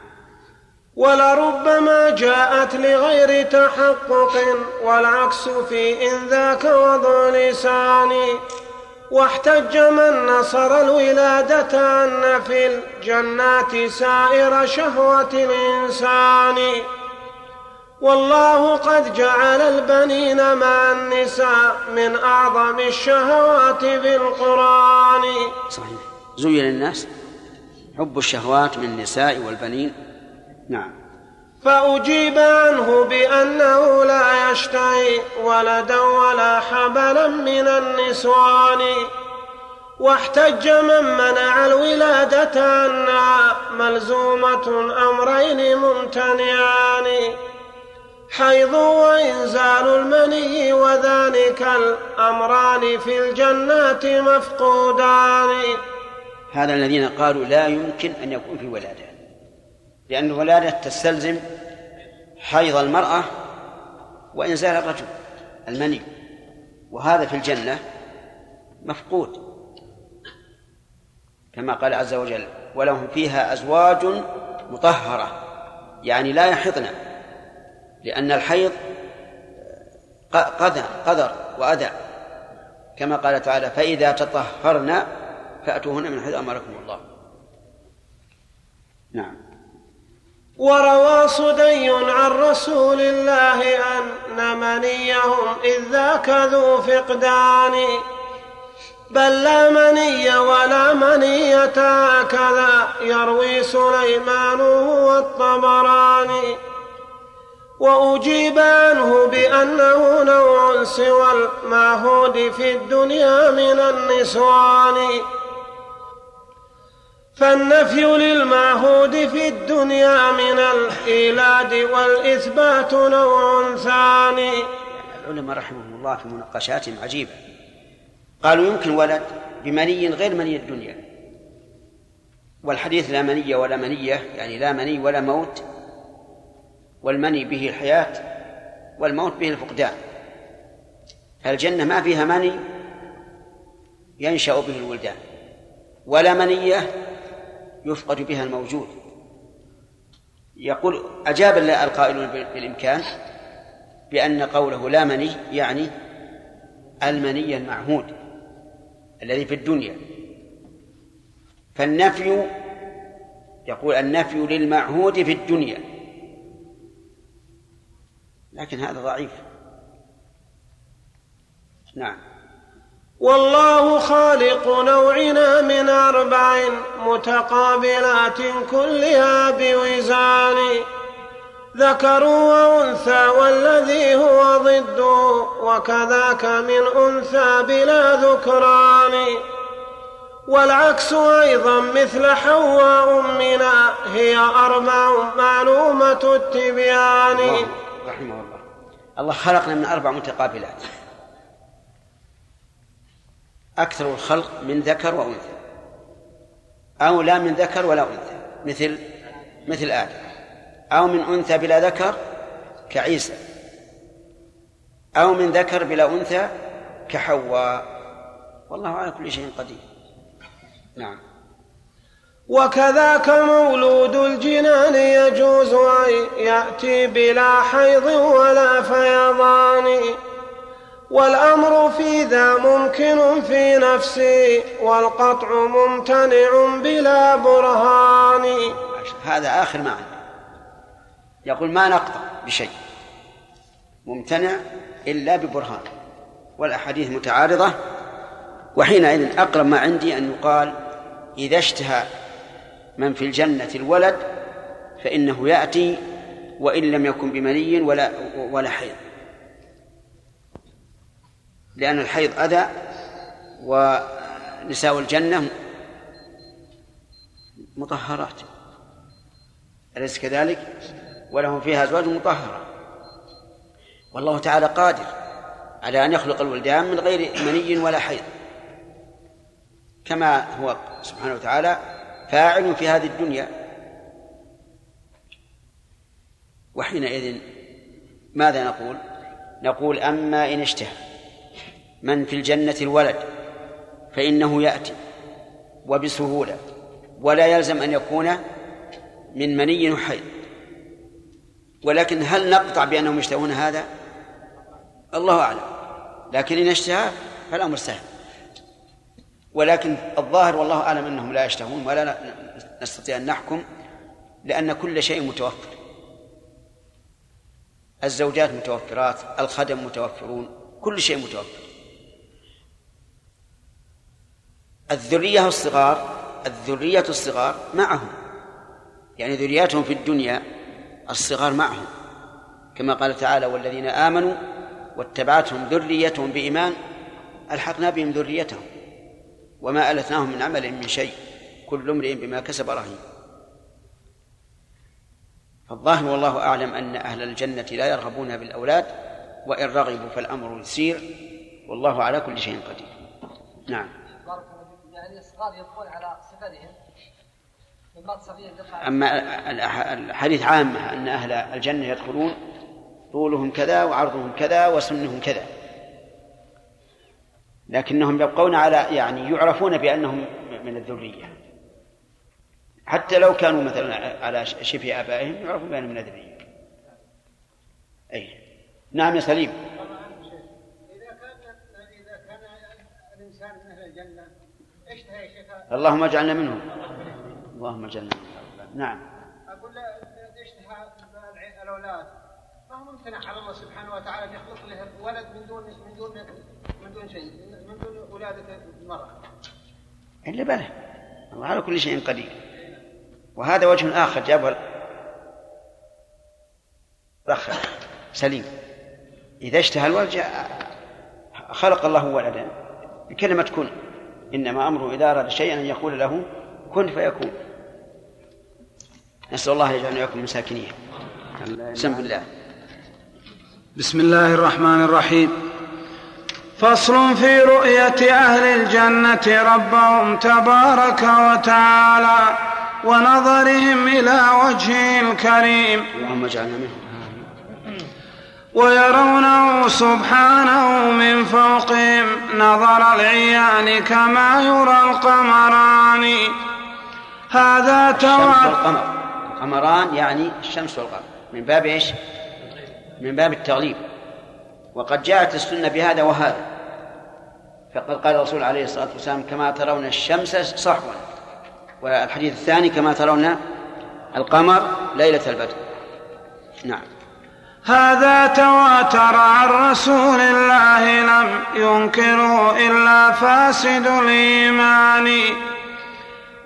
ولربما جاءت لغير تحقق والعكس في إن ذاك وضع لسان واحتج من نصر الولادة أن في الجنات سائر شهوة الإنسان. والله قد جعل البنين مع النساء من أعظم الشهوات في القرآن. صحيح. زين الناس حب الشهوات من النساء والبنين. نعم. فأجيب عنه بأنه لا يشتهي ولدا ولا حبلا من النسوان. واحتج من منع الولادة أنها ملزومة أمرين ممتنعان. حيض وإنزال المني وذلك الأمران في الجنات مفقودان. هذا الذين قالوا لا يمكن أن يكون في ولادة. لأن الولادة تستلزم حيض المرأة وإنزال الرجل المني. وهذا في الجنة مفقود. كما قال عز وجل ولهم فيها أزواج مطهرة. يعني لا يحضن لأن الحيض قدر قدر وأذى. كما قال تعالى فإذا تطهرن فأتوهن من حيث أمركم الله. نعم. وروى صدي عن رسول الله أن منيهم إذ ذاك ذو فقدان بل لا مني ولا منية هكذا يروي سليمان والطبراني. وأجيب عنه بأنه نوع سوى المعهود في الدنيا من النسوان. فالنفي للمعهود في الدنيا من الإيلاد والإثبات نوع ثاني. العلماء رحمهم الله في مناقشاتهم عجيبة. قالوا يمكن ولد بمني غير مني الدنيا. والحديث لا مني ولا منية يعني لا مني ولا موت والمني به الحياة والموت به الفقدان. الجنة ما فيها مني ينشأ به الولدان ولا منية يفقد بها الموجود. يقول أجاب القائلون بالإمكان بأن قوله لا مني يعني المني المعهود الذي في الدنيا. فالنفي يقول النفي للمعهود في الدنيا. لكن هذا ضعيف. نعم. والله خالق نوعنا من أربع متقابلات كلها بوزان ذكر وأنثى والذي هو ضده وكذاك من أنثى بلا ذكران. والعكس أيضا مثل حواء أمنا هي أربع معلومة التبيان. رحمه الله. الله خلقنا من أربع متقابلات. أكثر الخلق من ذكر وأنثى. أو لا من ذكر ولا أنثى. مثل مثل آدم. أو من أنثى بلا ذكر كعيسى. أو من ذكر بلا أنثى كحواء. والله على كل شيء قدير. نعم. وكذاك مولود الجنان يجوز أن يأتي بلا حيض ولا فيضان. والأمر في ذا ممكن في نفسي والقطع ممتنع بلا برهان. هذا آخر معنى. يقول ما نقطع بشيء ممتنع إلا ببرهان. والأحاديث متعارضة وحينئذ أقرب ما عندي أن يقال إذا اشتهى من في الجنة الولد فإنه يأتي وإن لم يكن بمني ولا ولا حيض. لأن الحيض أذى ونساء الجنة مطهرات. أليس كذلك؟ ولهم فيها أزواج مطهرة. والله تعالى قادر على أن يخلق الولدان من غير مني ولا حيض. كما هو سبحانه وتعالى فاعل في هذه الدنيا. وحينئذ ماذا نقول؟ نقول أما إن اشتهى من في الجنة الولد فإنه يأتي وبسهولة ولا يلزم أن يكون من مني وحيض ولكن هل نقطع بأنهم يشتهون هذا؟ الله أعلم. لكن إن اشتهى فالأمر سهل. ولكن الظاهر والله أعلم أنهم لا يشتهون ولا نستطيع أن نحكم لأن كل شيء متوفر. الزوجات متوفرات الخدم متوفرون كل شيء متوفر. الذرية الصغار الذرية الصغار معهم. يعني ذرياتهم في الدنيا الصغار معهم. كما قال تعالى والذين آمنوا واتبعتهم ذريتهم بإيمان ألحقنا بهم ذريتهم. وما ألتناهم من عمل من شيء كل امرئ بما كسب رهين. فالظاهر والله أعلم أن أهل الجنة لا يرغبون بالأولاد وإن رغبوا فالأمر يسير والله على كل شيء قدير. نعم. بارك يعني الصغار يبقون على صفتهم أما الحديث عامة أن أهل الجنة يدخلون طولهم كذا وعرضهم كذا وسنهم كذا. لكنهم يبقون على يعني يعرفون بأنهم من الذرية. حتى لو كانوا مثلا على شبه آبائهم يعرفون بأنهم من الذرية. أي. نعم يا سليم. اللهم اجعلنا منهم. اللهم اجعلنا منهم. نعم. أقول اشتهى الأولاد. ما هو ممتنع على الله سبحانه وتعالى أن يخلق له ولد من دون من دون من دون شيء من دون ولادة المرأة إلا بلى. الله على كل شيء قدير. وهذا وجه آخر جابه الأخ سليم. إذا اشتهى الولد جاء خلق الله ولدا. بكلمة كن. إنما أمره إذا أراد شيئا أن يقول له كن فيكون. نسأل الله يجعلنا وإياكم من ساكنيه بسم الله. بسم الله الرحمن الرحيم. فصل في رؤية أهل الجنة ربهم تبارك وتعالى ونظرهم إلى وجهه الكريم. اللهم اجعلنا منهم. ويرونه سبحانه من فوقهم نظر العيان كما يرى القمران. هذا تواتر والقمر. القمران يعني الشمس والقمر. من باب إيش؟ من باب التغليب. وقد جاءت السنة بهذا وهذا. فقد قال الرسول عليه الصلاة والسلام كما ترون الشمس صحوا والحديث الثاني كما ترون القمر ليلة البدر. نعم. هذا تواتر عن رسول الله لم ينكره إلا فاسد الإيمان.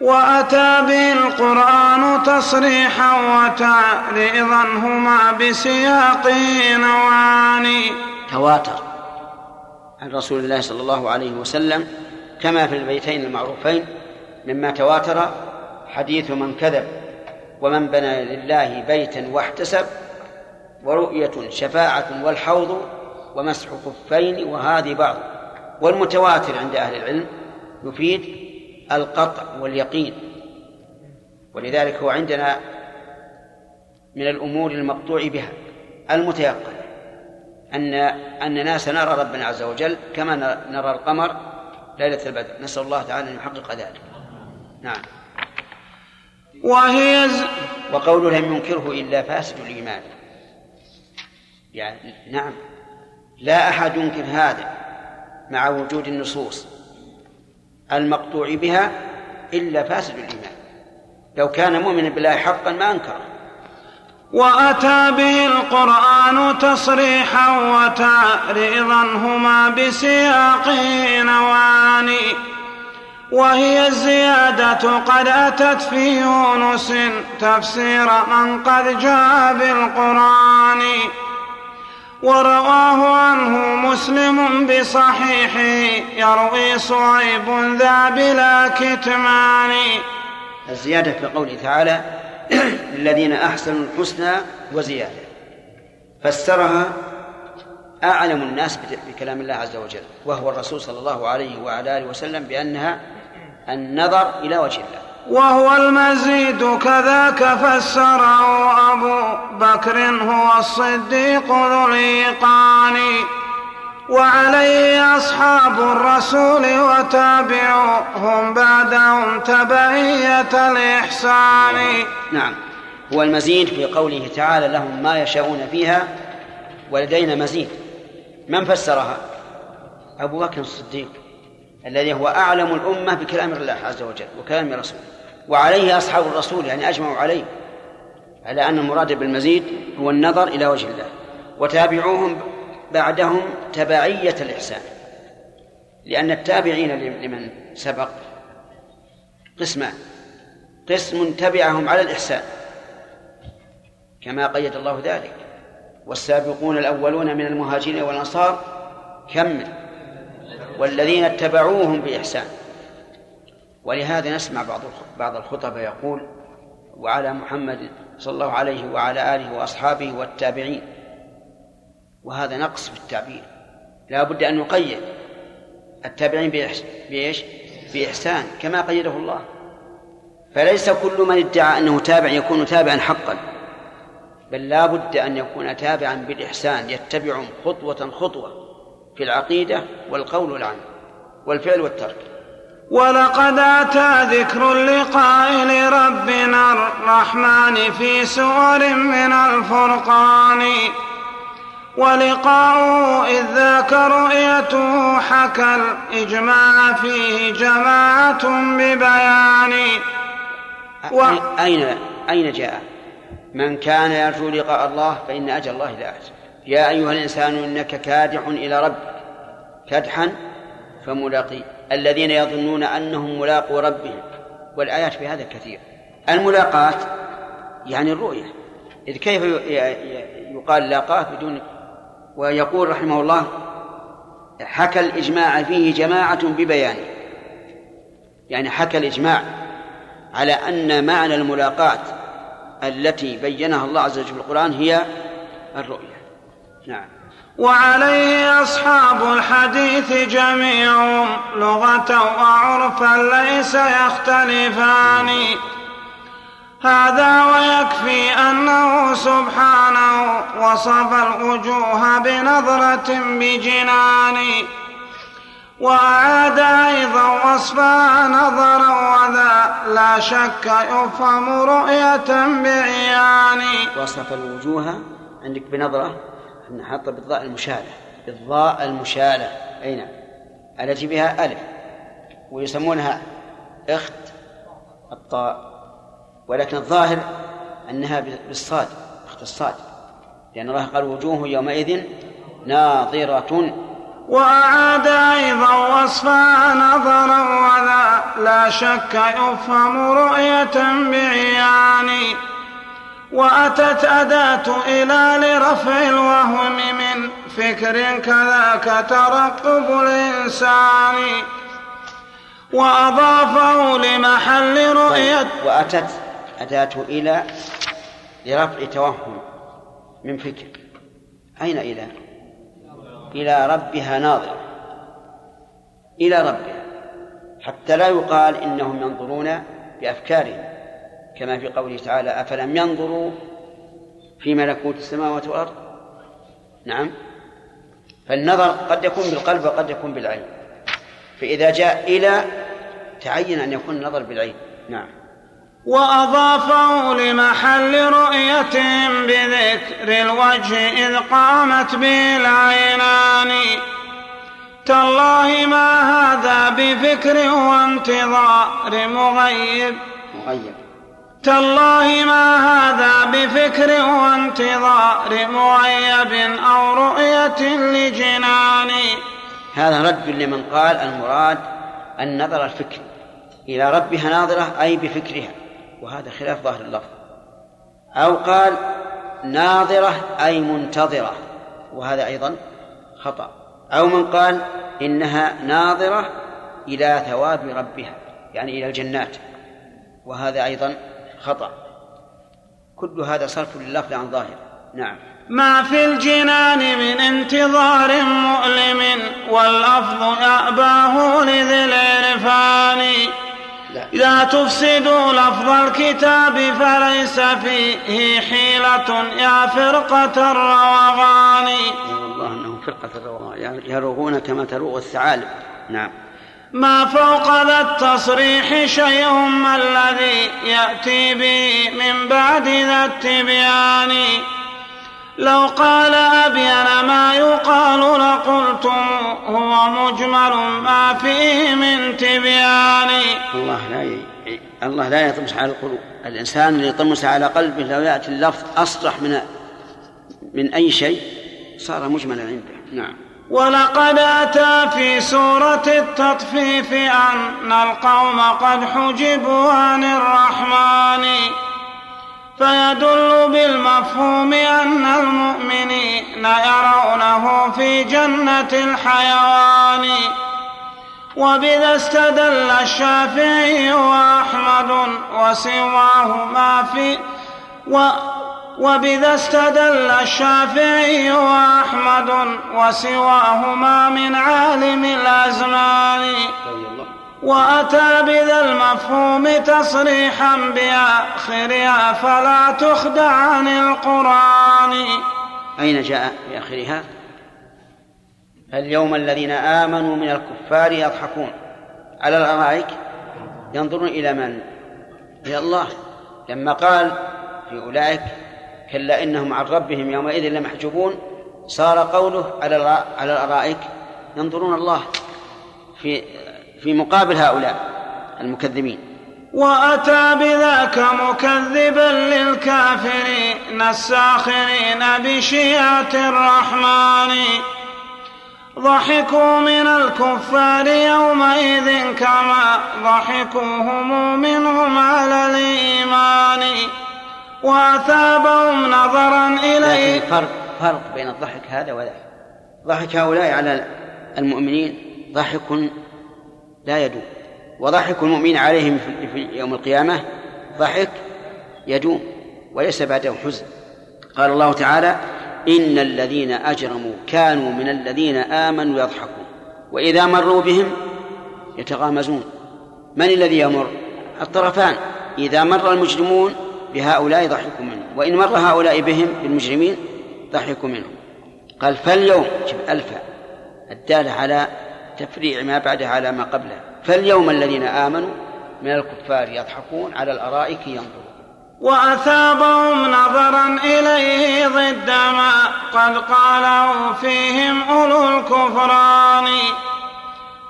وأتى به القرآن تصريحا وتعريضا هما بسياق نوعان تواتر. عن رسول الله صلى الله عليه وسلم كما في البيتين المعروفين مما تواتر حديث من كذب ومن بنى لله بيتا واحتسب ورؤية شفاعة والحوض ومسح خفين وهذه بعض. والمتواتر عند أهل العلم يفيد القطع واليقين. ولذلك هو عندنا من الأمور المقطوع بها المتيقن. أن أننا سنرى ربنا عز وجل كما نرى القمر ليلة البدر. نسأل الله تعالى أن يحقق ذلك. نعم. وهي ز... وقوله لم ينكره إلا فاسد الإيمان. يعني نعم. لا أحد ينكر هذا مع وجود النصوص المقطوع بها إلا فاسد الإيمان. لو كان مؤمنا بالله حقا ما أنكره. وأتى به القرآن تصريحا وتعريضا هما بسياق نوعان وهي الزيادة قد أتت في يونس تفسير من قد جاء بالقرآن. ورواه عنه مسلم بصحيحه يروي صهيب ذا بلا كتمان. الزيادة في قوله تعالى للذين أحسنوا الحسنى وزيادة. فسرها أعلم الناس بكلام الله عز وجل وهو الرسول صلى الله عليه وعلى آله وسلم بأنها النظر إلى وجه الله. وهو المزيد كذاك فسره أبو بكر هو الصديق ذو الإيقان وعليه أصحاب الرسول وتابعوهم بعدهم تبعية الإحسان. نعم. هو المزيد في قوله تعالى لهم ما يشاءون فيها ولدينا مزيد. من فسرها؟ أبو بكر الصديق الذي هو أعلم الأمة بكلام الله عز وجل وكلام رسوله وعليه أصحاب الرسول يعني أجمعوا عليه على أن المراد بالمزيد هو النظر إلى وجه الله. وتابعوهم بعدهم تبعية الإحسان. لأن التابعين لمن سبق قسمان. قسم تبعهم على الإحسان. كما قيد الله ذلك. والسابقون الأولون من المهاجرين والأنصار كمل والذين اتبعوهم بإحسان. ولهذا نسمع بعض بعض الخطباء يقول وعلى محمد صلى الله عليه وعلى آله وأصحابه والتابعين. وهذا نقص في التعبير لا بد أن نقيد التابعين بإيش؟ بإحسان كما قيده الله. فليس كل من ادعى أنه تابع يكون تابعا حقا بل لا بد أن يكون تابعا بالإحسان يتبع خطوة خطوة في العقيدة والقول والعمل والفعل والترك. ولقد أتى ذكر اللقاء لربنا الرحمن في سور من الفرقان. ولقاؤه إذ ذاك رؤيته حكى الإجماع فيه جماعة ببيان. و... أين أين جاء؟ من كان يرجو لقاء الله فإن أجل الله لآت يا أيها الإنسان إنك كادح إلى ربك. كدحا فملاقي. الذين يظنون أنهم ملاقوا ربهم. والآيات في هذا كثير. الملاقاة يعني الرؤية. إذ كيف يقال لاقاه بدون ويقول رحمه الله حكى الإجماع فيه جماعة ببيانه يعني حكى الإجماع على أن معنى الملاقاة التي بينها الله عز وجل في القرآن هي الرؤية نعم. وعليه أصحاب الحديث جميعهم لغة وعرفا ليس يختلفان. هذا ويكفي أنه سبحانه وصف الوجوه بنظرة بجنان وأعاد أيضا وصفها نظرا وذا لا شك يفهم رؤية بعيان. وصف الوجوه عندك بنظرة نحط بالضاء المشالة. بالضاء المشالة. أي نعم التي بها ألف ويسمونها اخت الطاء. ولكن الظاهر أنها بالصاد أخت الصاد لأن الله قال وجوه يومئذ ناظرة. وأعاد أيضا وصفها نظرا ولا لا شك يفهم رؤية بعيان. وأتت أداة إلى لرفع الوهم من فكر كذاك ترقب الإنسان. وأضافه لمحل رؤية. طيب. وأتت أداة إلى لرفع توهم من فكر. أين إلى؟ إلى ربها ناظرة. إلى ربها. حتى لا يقال إنهم ينظرون بأفكارهم. كما في قوله تعالى أفلم ينظروا في ملكوت السماوات والأرض؟ نعم. فالنظر قد يكون بالقلب وقد يكون بالعين. فإذا جاء إلى تعين أن يكون النظر بالعين. نعم. وأضافه لمحل رؤيتهم بذكر الوجه إذ قامت به العينان تالله ما هذا بفكر وانتظار مغيب. مغيب. تالله ما هذا بفكر وانتظار مغيب أو رؤية لجنان. هذا رد لمن قال المراد النظر الفكري. إلى ربها ناظرة أي بفكرها. وهذا خلاف ظاهر اللفظ. أو قال ناظرة أي منتظرة وهذا أيضا خطأ. أو من قال إنها ناظرة إلى ثواب ربها يعني إلى الجنات وهذا أيضا خطأ. كل هذا صرف لللفظ عن ظاهر. نعم. ما في الجنان من انتظار مؤلم واللفظ يأباه لذي العرفان. لا. تفسدوا لفظ الكتاب فليس فيه حيلة. يا فرقة الروغان الله أنهم فرقة الروغان يروغون كما تروغ الثعالب. نعم. ما فوق ذا التصريح شيء ما الذي يأتي به من بعد ذا التبيان. لو قال أبين ما يقال لقلتم هو مجمل ما فيه من تبيان. الله لا ي... الله لا يطمس على القلوب. الإنسان اللي يطمس على قلبه لو يأتي اللفظ أصرح من من أي شيء صار مجملا عنده. نعم. ولقد أتى في سورة التطفيف أن القوم قد حجبوا عن الرحمن. فيدل بالمفهوم أن المؤمنين يرونه في جنة الحيوان. وبذا استدل الشافعي وأحمد وسواه ما في و وبذا استدل الشافعي وأحمد وسواهما من عالم الأزمان. وأتى بذا المفهوم تصريحا بآخرها فلا تخدع عن القرآن. أين جاء في آخرها اليوم الذين آمنوا من الكفار يضحكون. على الأرائك ينظرون إلى من؟ إلى الله. لما قال في أولئك كلا إنهم عن ربهم يومئذ لمحجوبون صار قوله على على الأرائك ينظرون الله في في مقابل هؤلاء المكذبين. وأتى بذاك مكذبا للكافرين الساخرين بشيعة الرحمن. ضحكوا من الكفار يومئذ كما ضحكوا هم منهم على الإيمان. وأثابهم نظرا إليه. فرق فرق بين الضحك هذا وذاك. ضحك هؤلاء على المؤمنين. ضحك لا يدوم. وضحك المؤمن عليهم في يوم القيامة ضحك يدوم وليس بعده حزن. قال الله تعالى إن الذين أجرموا كانوا من الذين آمنوا يضحكون وإذا مروا بهم يتغامزون. من الذي يمر؟ الطرفان. إذا مر المجرمون بهؤلاء ضحكوا منهم وإن مر هؤلاء بهم بالمجرمين ضحكوا منهم. قال فاليوم شوف ألفا الدالة على تفريع ما بعدها على ما قبله. فاليوم الذين آمنوا من الكفار يضحكون على الأرائك ينظرون. وأثابهم نظرا إليه ضد ما قد قاله فيهم أولو الكفران.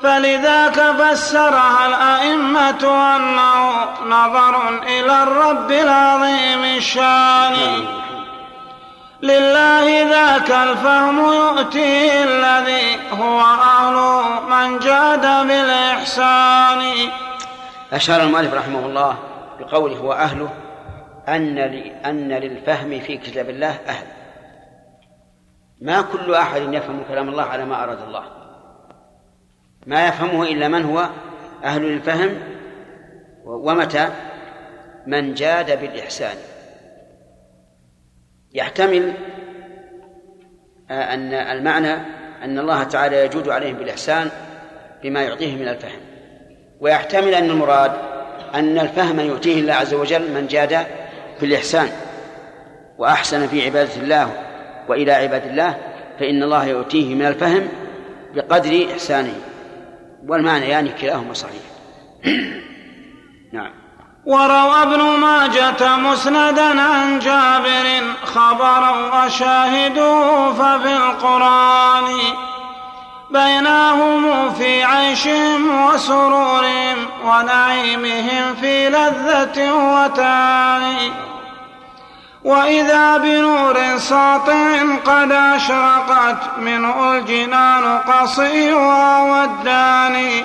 فلذاك فسرها الأئمة أنه نظر إلى الرب العظيم الشان. لله ذاك الفهم يؤتيه الذي هو أهله من جاد بالإحسان. أشار المؤلف رحمه الله بقوله هو أهله أن أن للفهم في كتاب الله أهل. ما كل أحد يفهم كلام الله على ما أراد الله. ما يفهمه إلا من هو أهل للفهم ومتى؟ من جاد بالإحسان. يحتمل أن المعنى أن الله تعالى يجود عليهم بالإحسان بما يعطيه من الفهم. ويحتمل أن المراد أن الفهم يؤتيه الله عز وجل من جاد في الإحسان وأحسن في عبادة الله وإلى عباد الله فإن الله يؤتيه من الفهم بقدر إحسانه. والمعنى يعني كلاهما صحيح. [coughs] نعم. وروى ابن ماجة مسندا عن جابر خبرا وشاهدوه ففي القرآن. بينهم في عيشهم وسرورهم ونعيمهم في لذة وتعاني وإذا بنور ساطع قد أشرقت منه الجنان قصيها والداني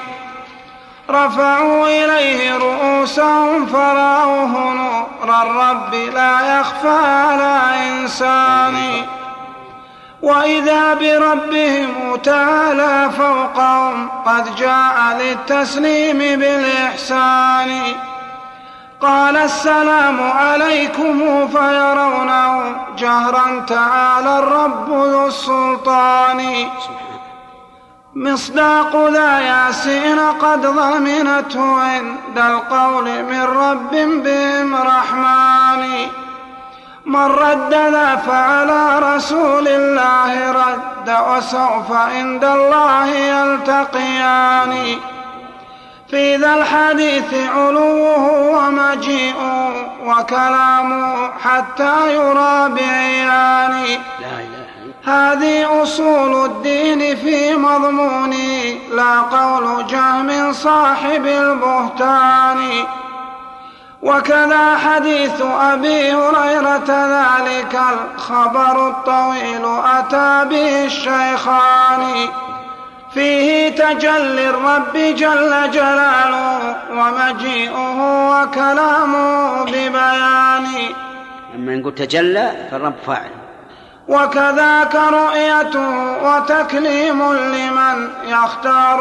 رفعوا إليه رؤوسهم فرأوه نور الرب لا يخفى على إنسان. وإذا بربهم تعالى فوقهم قد جاء للتسليم بالإحسان. قال السلام عليكم فيرونه جهرا تعالى الرب ذو السلطان. مصداق ذا ياسين قد ضمنته عند القول من رب بهم رحمن من رد ذا فعلى رسول الله رد وسوف عند الله يلتقيان في ذا الحديث علوه ومجيئه وكلامه حتى يرى بعيان هذه أصول الدين في مضموني لا قول جهم صاحب البهتان. وكذا حديث أبي هريرة ذلك الخبر الطويل أتى به الشيخان. فيه تجلي الرب جل جلاله ومجيئه وكلامه ببيان. لما نقول تجلى فالرب فاعل. وكذاك رؤيته وتكليم لمن يختار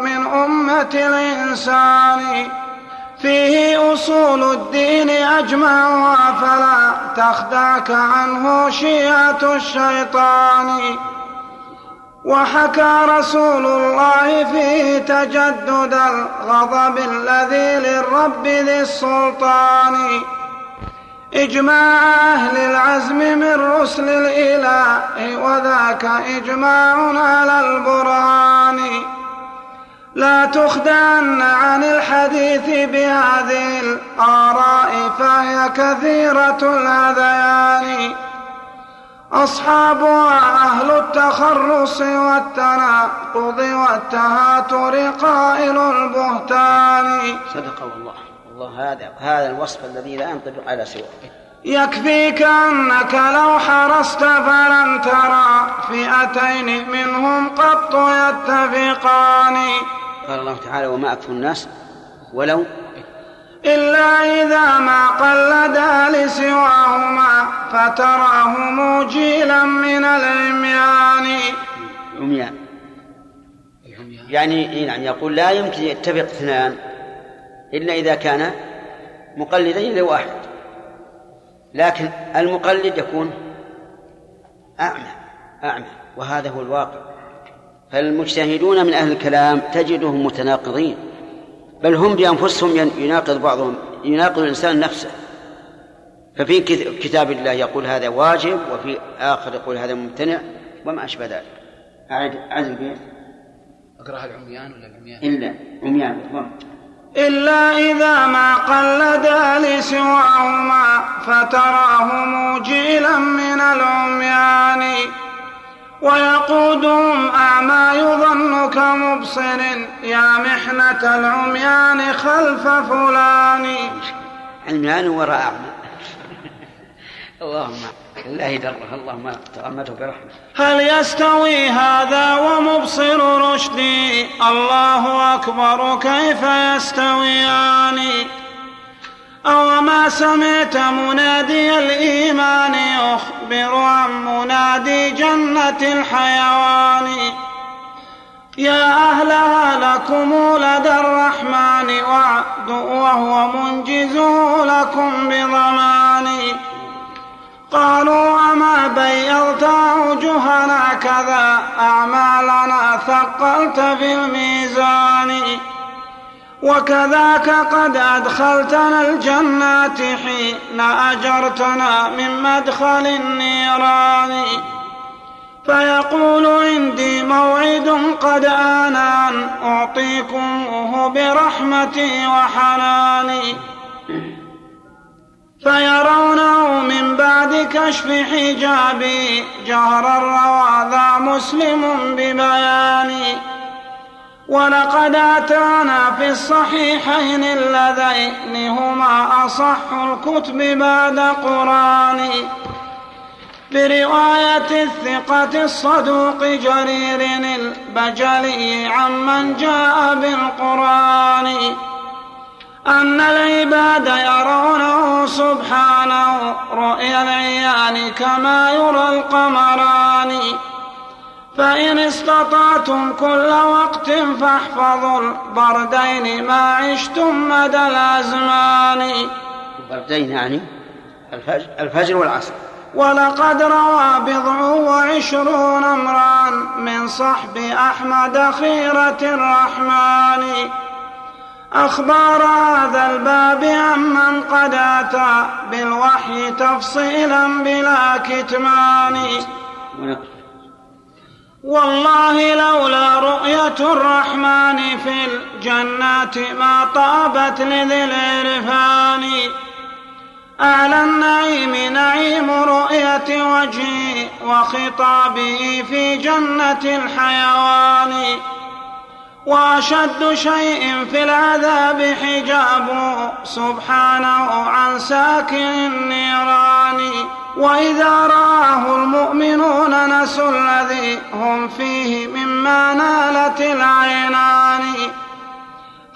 من أمة الإنسان. فيه أصول الدين أجمعها فلا تخدعك عنه شيعة الشيطان. وحكى رسول الله فيه تجدد الغضب الذي للرب ذي السلطان. إجماع أهل العزم من رسل الإله وذاك إجماع على البرهان. لا تخدعن عن الحديث بهذه الآراء فهي كثيرة الهذيان أصحابها أهل التخرص والتناقض والتهاتر قائل البهتان. صدق والله والله هذا هذا الوصف الذي لا ينطبق على سواه. يكفيك أنك لو حرصت فلن ترى فئتين منهم قط يتفقان. قال الله تعالى وما أكثر الناس ولو إلا إذا ما قلدا لسواهما فتراه موجيلا من العميان. عميان. يعني نعم يقول لا يمكن يتفق اثنان. إلا إذا كان مقلدين لواحد لكن المقلد يكون أعمى أعمى وهذا هو الواقع. فالمجتهدون من أهل الكلام تجدهم متناقضين بل هم بأنفسهم يناقض بعضهم يناقض الإنسان نفسه. ففي كتاب الله يقول هذا واجب وفي آخر يقول هذا ممتنع وما أشبه ذلك. أعد أعد البيت. أقرأها العميان ولا العميان؟ إلا عميان. بالضم إلا إذا ما قلدا لسواهما فتراه موجلا من العميان ويقودهم أعمى يظن كمبصر يا محنة العميان خلف فلان. عميان وراء أعمى. [laughs] اللهم الله دره اللهم تغمده برحمة. هل يستوي هذا ومبصر رشدي؟ الله أكبر كيف يستويان؟ أو ما سمعت منادي الإيمان يخبر عن منادي جنة الحيوان؟ يا أهلها لكم لدى الرحمن وعد وهو منجزه لكم بضمان. قالوا أما بيضت أوجهنا كذا أعمالنا ثقلت في الميزان. وكذاك قد أدخلتنا الجنات حين أجرتنا من مدخل النيران. فيقول عندي موعد قد آن أعطيكمه برحمتي وحناني. فيرونه من بعد كشف حجابي جهر الروى ذا مسلم ببياني ولقد أتانا في الصحيحين اللذين هما أصح الكتب بعد قرآن. برواية الثقة الصدوق جرير البجلي عمن جاء بالقرآن. أن العباد يرونه سبحانه رؤيا العيان كما يرى القمران. فإن استطعتم كل وقت فاحفظوا البردين ما عشتم مدى الأزمان. البردين يعني؟ الفجر, الفجر والعصر. ولقد روى بضع وعشرون امران من صحب أحمد خيرة الرحمن. أخبار هذا الباب عمن قد أتى بالوحي تفصيلا بلا كتمان. والله لولا رؤية الرحمن في الجنات ما طابت لذي العرفان. أعلى النعيم نعيم رؤية وجهه وخطابه في جنة الحيوان. وأشد شيء في العذاب حجابه سبحانه عن ساكن النيران. وإذا رآه المؤمنون نسوا الذي هم فيه مما نالت العينان.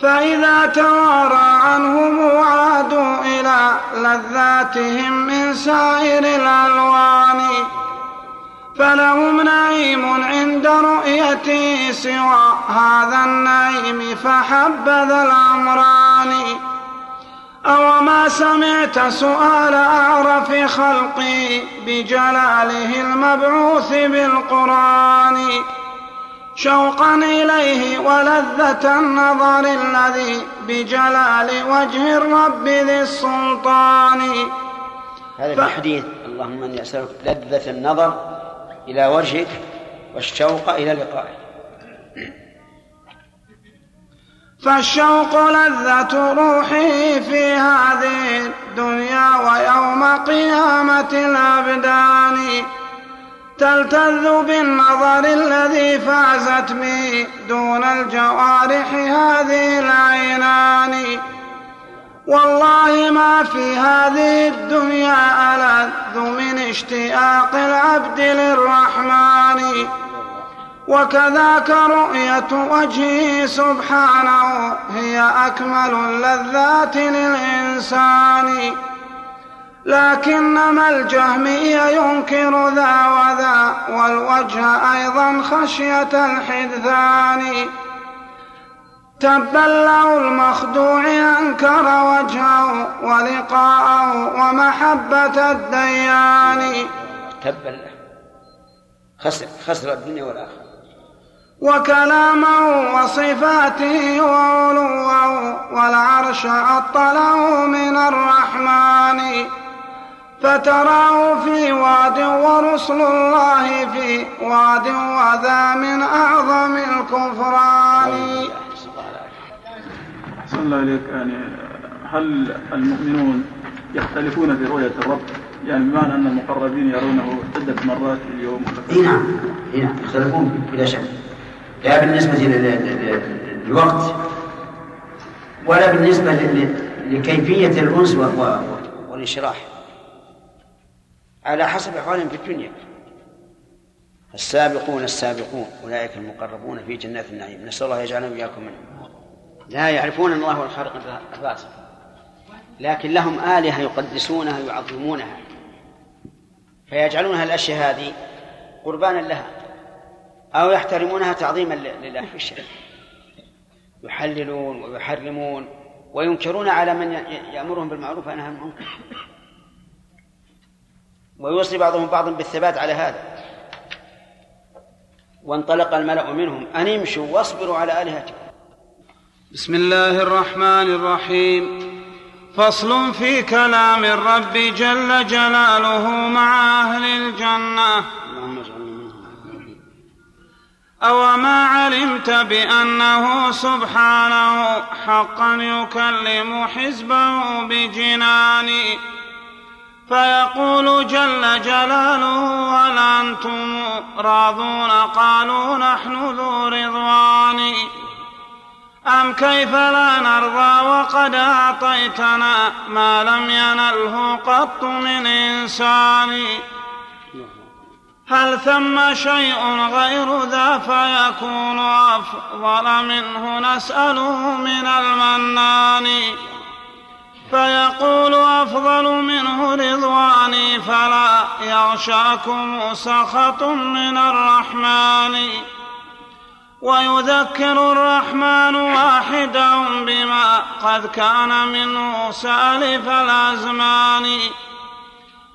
فإذا توارى عنهم عادوا إلى لذاتهم من سائر الألوان. فلهم نعيم عند رؤيته سوى هذا النعيم فحبذا الأمران. أو ما سمعت سؤال أعرف خلقي بجلاله المبعوث بالقرآن. شوقا إليه ولذة النظر الذي بجلال وجه الرب ذي السلطان. هذا الحديث اللهم إني أسألك لذة النظر إلى وجهك والشوق إلى لقائك. فالشوق لذة روحي في هذه الدنيا ويوم قيامة الأبدان. تلتذ بالنظر الذي فازت به دون الجوارح هذه العينان. والله ما في هذه الدنيا ألذ من اشتياق العبد للرحمن. وكذاك رؤية وجهه سبحانه هي أكمل اللذات للإنسان. لكنما الجهمي ينكر ذا وذا والوجه أيضا خشية الحدثان. تبا له المخدوع أنكر وجهه ولقاءه ومحبة الديان. تبا له خسر خسر الدنيا والآخرة. وكلامه وصفاته وعلوه والعرش أطله من الرحمن. فتراه في واد ورسل الله في واد وذا من أعظم الكفران. أحسن الله إليك يعني هل المؤمنون يختلفون في رؤية الرب؟ يعني بمعنى أن المقربين يرونه عدة مرات في اليوم اي نعم اي نعم يختلفون بلا شك. لا بالنسبة للوقت ولا بالنسبة لكيفية الأنس والانشراح. على حسب أحوالهم في الدنيا. السابقون السابقون أولئك المقربون في جنات النعيم. نسأل الله يجعلنا وإياكم منهم. لا يعرفون الله هو الخالق الرازق لكن لهم آلهة يقدسونها يعظمونها. فيجعلونها الأشياء هذه قربانا لها أو يحترمونها تعظيما لله في الشرك. يحللون ويحرمون وينكرون على من يأمرهم بالمعروف وينهى عن المنكر. ويوصي بعضهم بعضا بالثبات على هذا. وانطلق الملأ منهم أن امشوا واصبروا على آلهتكم. بسم الله الرحمن الرحيم. فصل في كلام الرب جل جلاله مع أهل الجنة. أوما علمت بأنه سبحانه حقا يكلم حزبه بجنان. فيقول جل جلاله هل أنتم راضون؟ قالوا نحن ذو رضوان. أم كيف لا نرضى وقد أعطيتنا ما لم ينله قط من إنسان؟ هل ثم شيء غير ذا فيكون أفضل منه؟ نسأله من المنان. فيقول أفضل منه رضواني فلا يغشاكم سخط من الرحمن. ويذكر الرحمن واحدا بما قد كان منه سألف الأزمان.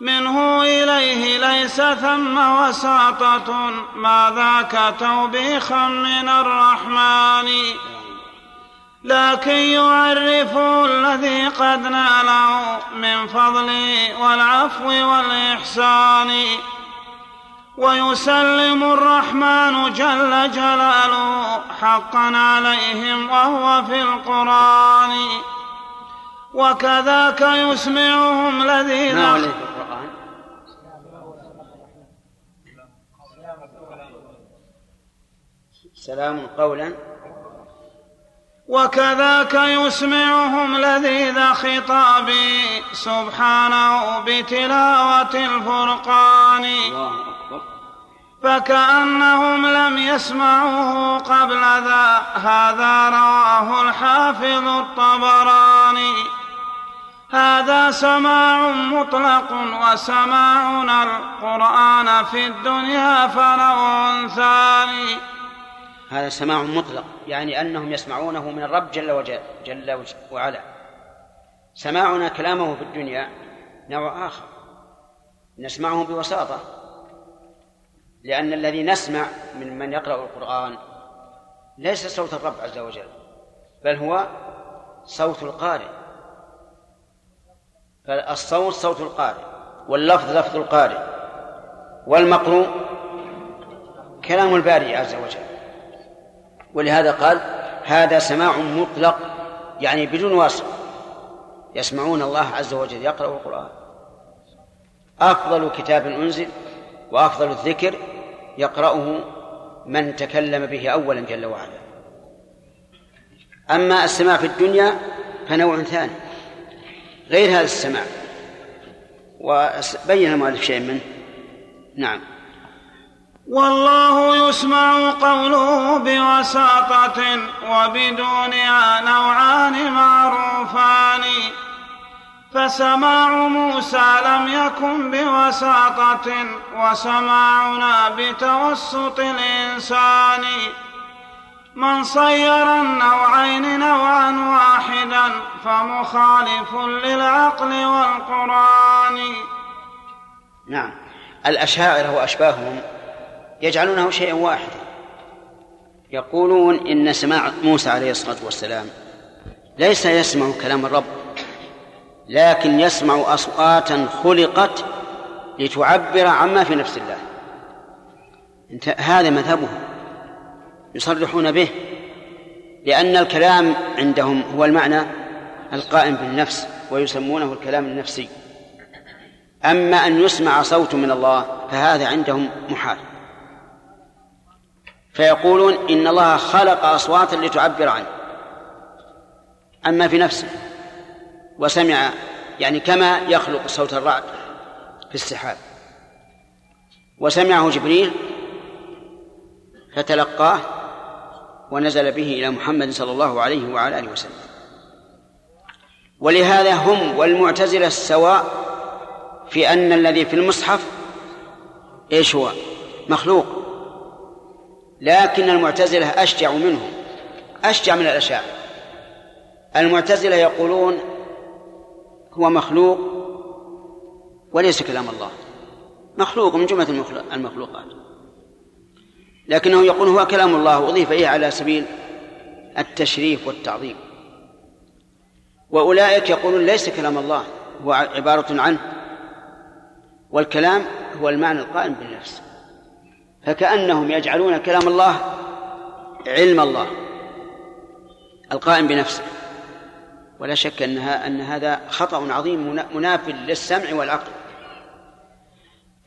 منه إليه ليس ثم وساطة ما ذاك توبيخا من الرحمن. لكن يعرف الذي قد ناله من فضله والعفو والإحسان. ويسلم الرحمن جل جلاله حقا عليهم وهو في القرآن. وكذاك يسمعهم الذين ما هو الذي في القرآن سلام قولا. وكذاك يسمعهم لذيذ خطابي سبحانه بتلاوة الفرقان. فكأنهم لم يسمعوه قبل ذا هذا رواه الحافظ الطبراني. هذا سماع مطلق وسماعنا القرآن في الدنيا فنوع ثاني هذا سماع مطلق يعني أنهم يسمعونه من الرب جل وجل جل وعلا. سماعنا كلامه في الدنيا نوع آخر. نسمعه بوساطة. لأن الذي نسمع من من يقرأ القرآن ليس صوت الرب عز وجل بل هو صوت القارئ. فالصوت صوت القارئ واللفظ لفظ القارئ والمقروء كلام الباري عز وجل. ولهذا قال هذا سماع مطلق يعني بدون واسطة يسمعون الله عز وجل يقرأ القرآن. أفضل كتاب أنزل وأفضل الذكر يقرأه من تكلم به أولا جل وعلا. أما السماع في الدنيا فنوع ثاني غير هذا السماع. وبين المؤلف شيء منه؟ نعم. والله يسمع قوله بوساطة وبدونها نوعان معروفان. فسماع موسى لم يكن بوساطة وسماعنا بتوسط الإنسان. من صير النوعين نوعا واحدا فمخالف للعقل والقرآن. نعم. الأشاعرة وأشباههم يجعلونه شيئا واحدا. يقولون إن سماع موسى عليه الصلاة والسلام ليس يسمع كلام الرب. لكن يسمع أصواتا خلقت لتعبر عما في نفس الله. هذا مذهبهم يصرحون به لأن الكلام عندهم هو المعنى القائم بالنفس ويسمونه الكلام النفسي. أما أن يسمع صوت من الله فهذا عندهم محال. فيقولون إن الله خلق أصواتا لتعبر عنه. أما في نفسه وسمع يعني كما يخلق صوت الرعد في السحاب. وسمعه جبريل فتلقاه ونزل به إلى محمد صلى الله عليه وعلى آله وسلم. ولهذا هم والمعتزلة سواء في أن الذي في المصحف إيش هو؟ مخلوق. لكن المعتزلة أشجع منهم أشجع من الأشاعرة المعتزلة يقولون هو مخلوق وليس كلام الله. مخلوق من جملة المخلوقات. لكنه يقول هو كلام الله أضيف إليه على سبيل التشريف والتعظيم. وأولئك يقولون ليس كلام الله هو عبارة عنه. والكلام هو المعنى القائم بالنفس. فكأنهم يجعلون كلام الله علم الله القائم بنفسه. ولا شك أنها أن هذا خطأ عظيم مناف للسمع والعقل.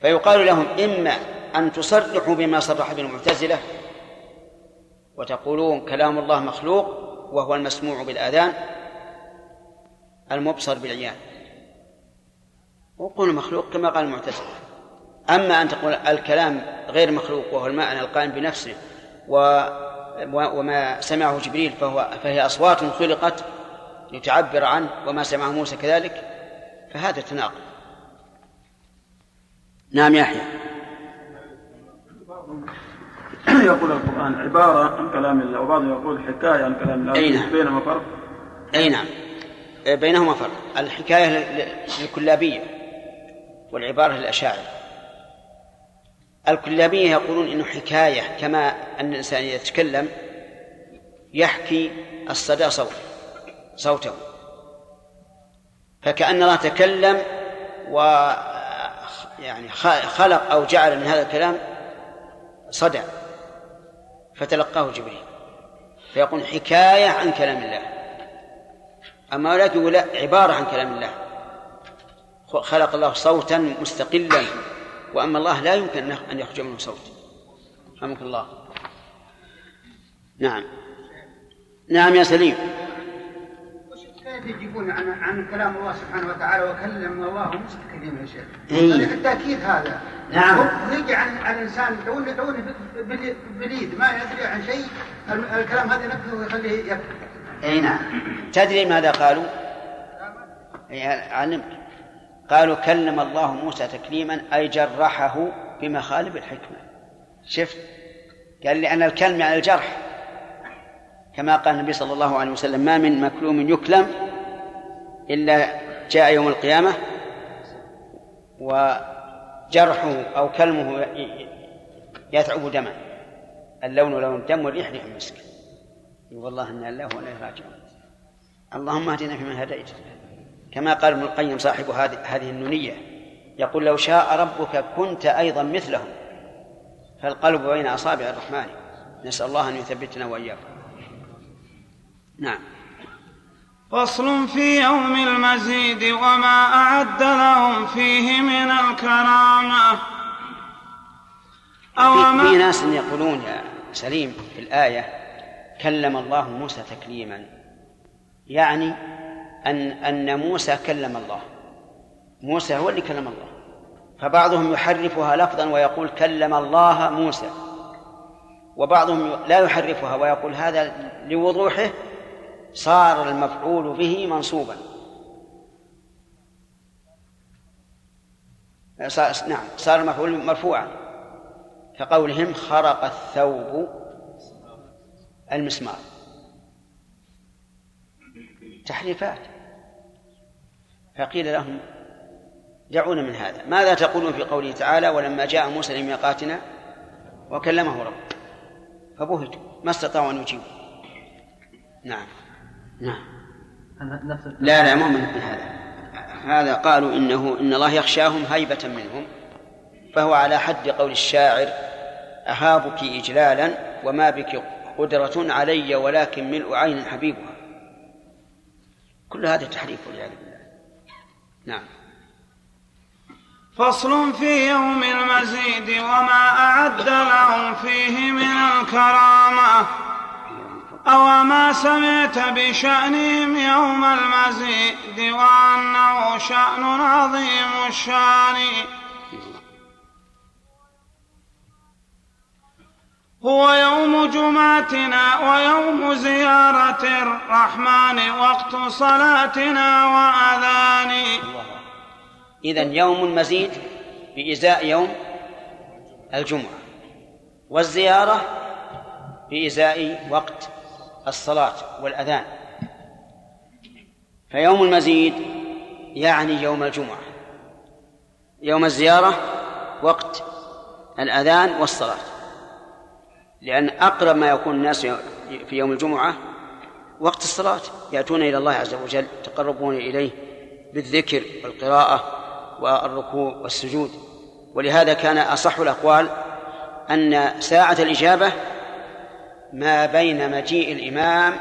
فيقال لهم إما أن تصرحوا بما صرح به المعتزلة وتقولون كلام الله مخلوق وهو المسموع بالآذان المبصر بالعيان. وقولوا مخلوق كما قال المعتزلة. أما أن تقول الكلام غير مخلوق وهو المعنى القائم بنفسه و وما سمعه جبريل فهو فهي أصوات خلقت لتعبر عنه وما سمعه موسى كذلك فهذا تناقض. نعم يحيى. [clears throat] يقول القرآن عبارة عن كلام الله وبعضهم يقول حكاية عن كلام الله. أي نعم. بينهما فرق؟ أي نعم. بينهما فرق. الحكاية للكلابية والعبارة للأشاعرة. الكلابية يقولون إنه حكاية كما أن الإنسان يتكلم يحكي الصدى صوته صوته. فكأن الله تكلم و يعني خلق أو جعل من هذا الكلام صدى. فتلقاه جبريل. فيقول حكاية عن كلام الله. أما ولكن يقول عبارة عن كلام الله. خلق الله صوتا مستقلا. وأما الله لا يمكن أن يخرج منه صوت. رحمك الله. نعم. نعم يا سليم. كيف يجيبون عن عن كلام الله سبحانه وتعالى وكلم الله موسى تكليما يا شيخ؟ هذا بالتاكيد هذا نعم. هو يجي عن عن الإنسان توني توني بلي- بليد ما يدري عن شيء ال- الكلام هذا ينفذه ويخليه يكفر اي نعم تدري ماذا قالوا؟ إي علمت قالوا كلم الله موسى تكليما أي جرحه بمخالب الحكمة شفت؟ قال لأن الكلم يعني الجرح كما قال النبي صلى الله عليه وسلم ما من مكلوم يكلم إلا جاء يوم القيامة وجرحه أو كلمه يتعب دما. اللون لون الدم والريح ريح المسك. والله أنا الله ولا راجعون. اللهم اهدنا فيمن هديت. كما قال ابن القيم صاحب هذه النونية. يقول لو شاء ربك كنت أيضا مثلهم. فالقلب بين أصابع الرحمن. نسأل الله أن يثبتنا وإياكم. نعم. فصل في يوم المزيد وما أعد لهم فيه من الكرامة. أو في, في ما ناس يقولون يا سليم في الآية كلم الله موسى تكليما. يعني أن أن موسى كلم الله. موسى هو اللي كلم الله. فبعضهم يحرفها لفظا ويقول كلم الله موسى. وبعضهم لا يحرفها ويقول هذا لوضوحه صار المفعول به منصوبا. نعم صار المفعول مرفوعا. كقولهم خرق الثوب المسمار. تحريفات. فقيل لهم دعونا من هذا. ماذا تقولون في قوله تعالى ولما جاء موسى لميقاتنا وكلمه ربه؟ فبهتوا ما استطاعوا أن يجيبوا. نعم. نعم. نفس لا لا مو من هذا. هذا قالوا إنه إن الله يخشاهم هيبة منهم فهو على حد قول الشاعر أهابك إجلالا وما بك قدرة علي ولكن ملء عين حبيبها. كل هذا تحريف والعياذ بالله. نعم. فصل في يوم المزيد وما أعد لهم فيه من الكرامة. أو ما سمعت بشأنهم يوم المزيد وأنه شأن عظيم الشأن. هو يوم جمعتنا ويوم زيارة الرحمن وقت صلاتنا وأذان. إذا يوم المزيد بإزاء يوم الجمعة والزيارة بإزاء وقت الصلاة والأذان. فيوم المزيد يعني يوم الجمعة. يوم الزيارة وقت الأذان والصلاة. لأن أقرب ما يكون الناس في يوم الجمعة وقت الصلاة. يأتون إلى الله عز وجل يتقربون إليه بالذكر والقراءة والركوع والسجود. ولهذا كان أصح الأقوال أن ساعة الإجابة ما بين مجيء الإمام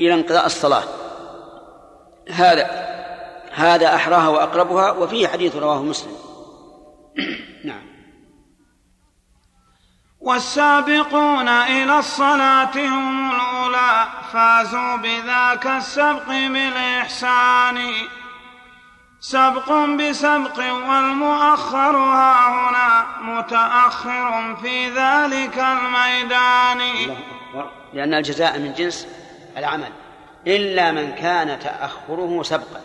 إلى انقضاء الصلاة. هذا هذا أحراها وأقربها وفيه حديث رواه مسلم. [clears throat] نعم. والسابقون إلى الصلاة هم الأولى فازوا بذاك السبق بالإحسان. سبق بسبق والمؤخر ها هنا متأخر في ذلك الميدان. لأن الجزاء من جنس العمل. إلا من كان تأخره سبقا.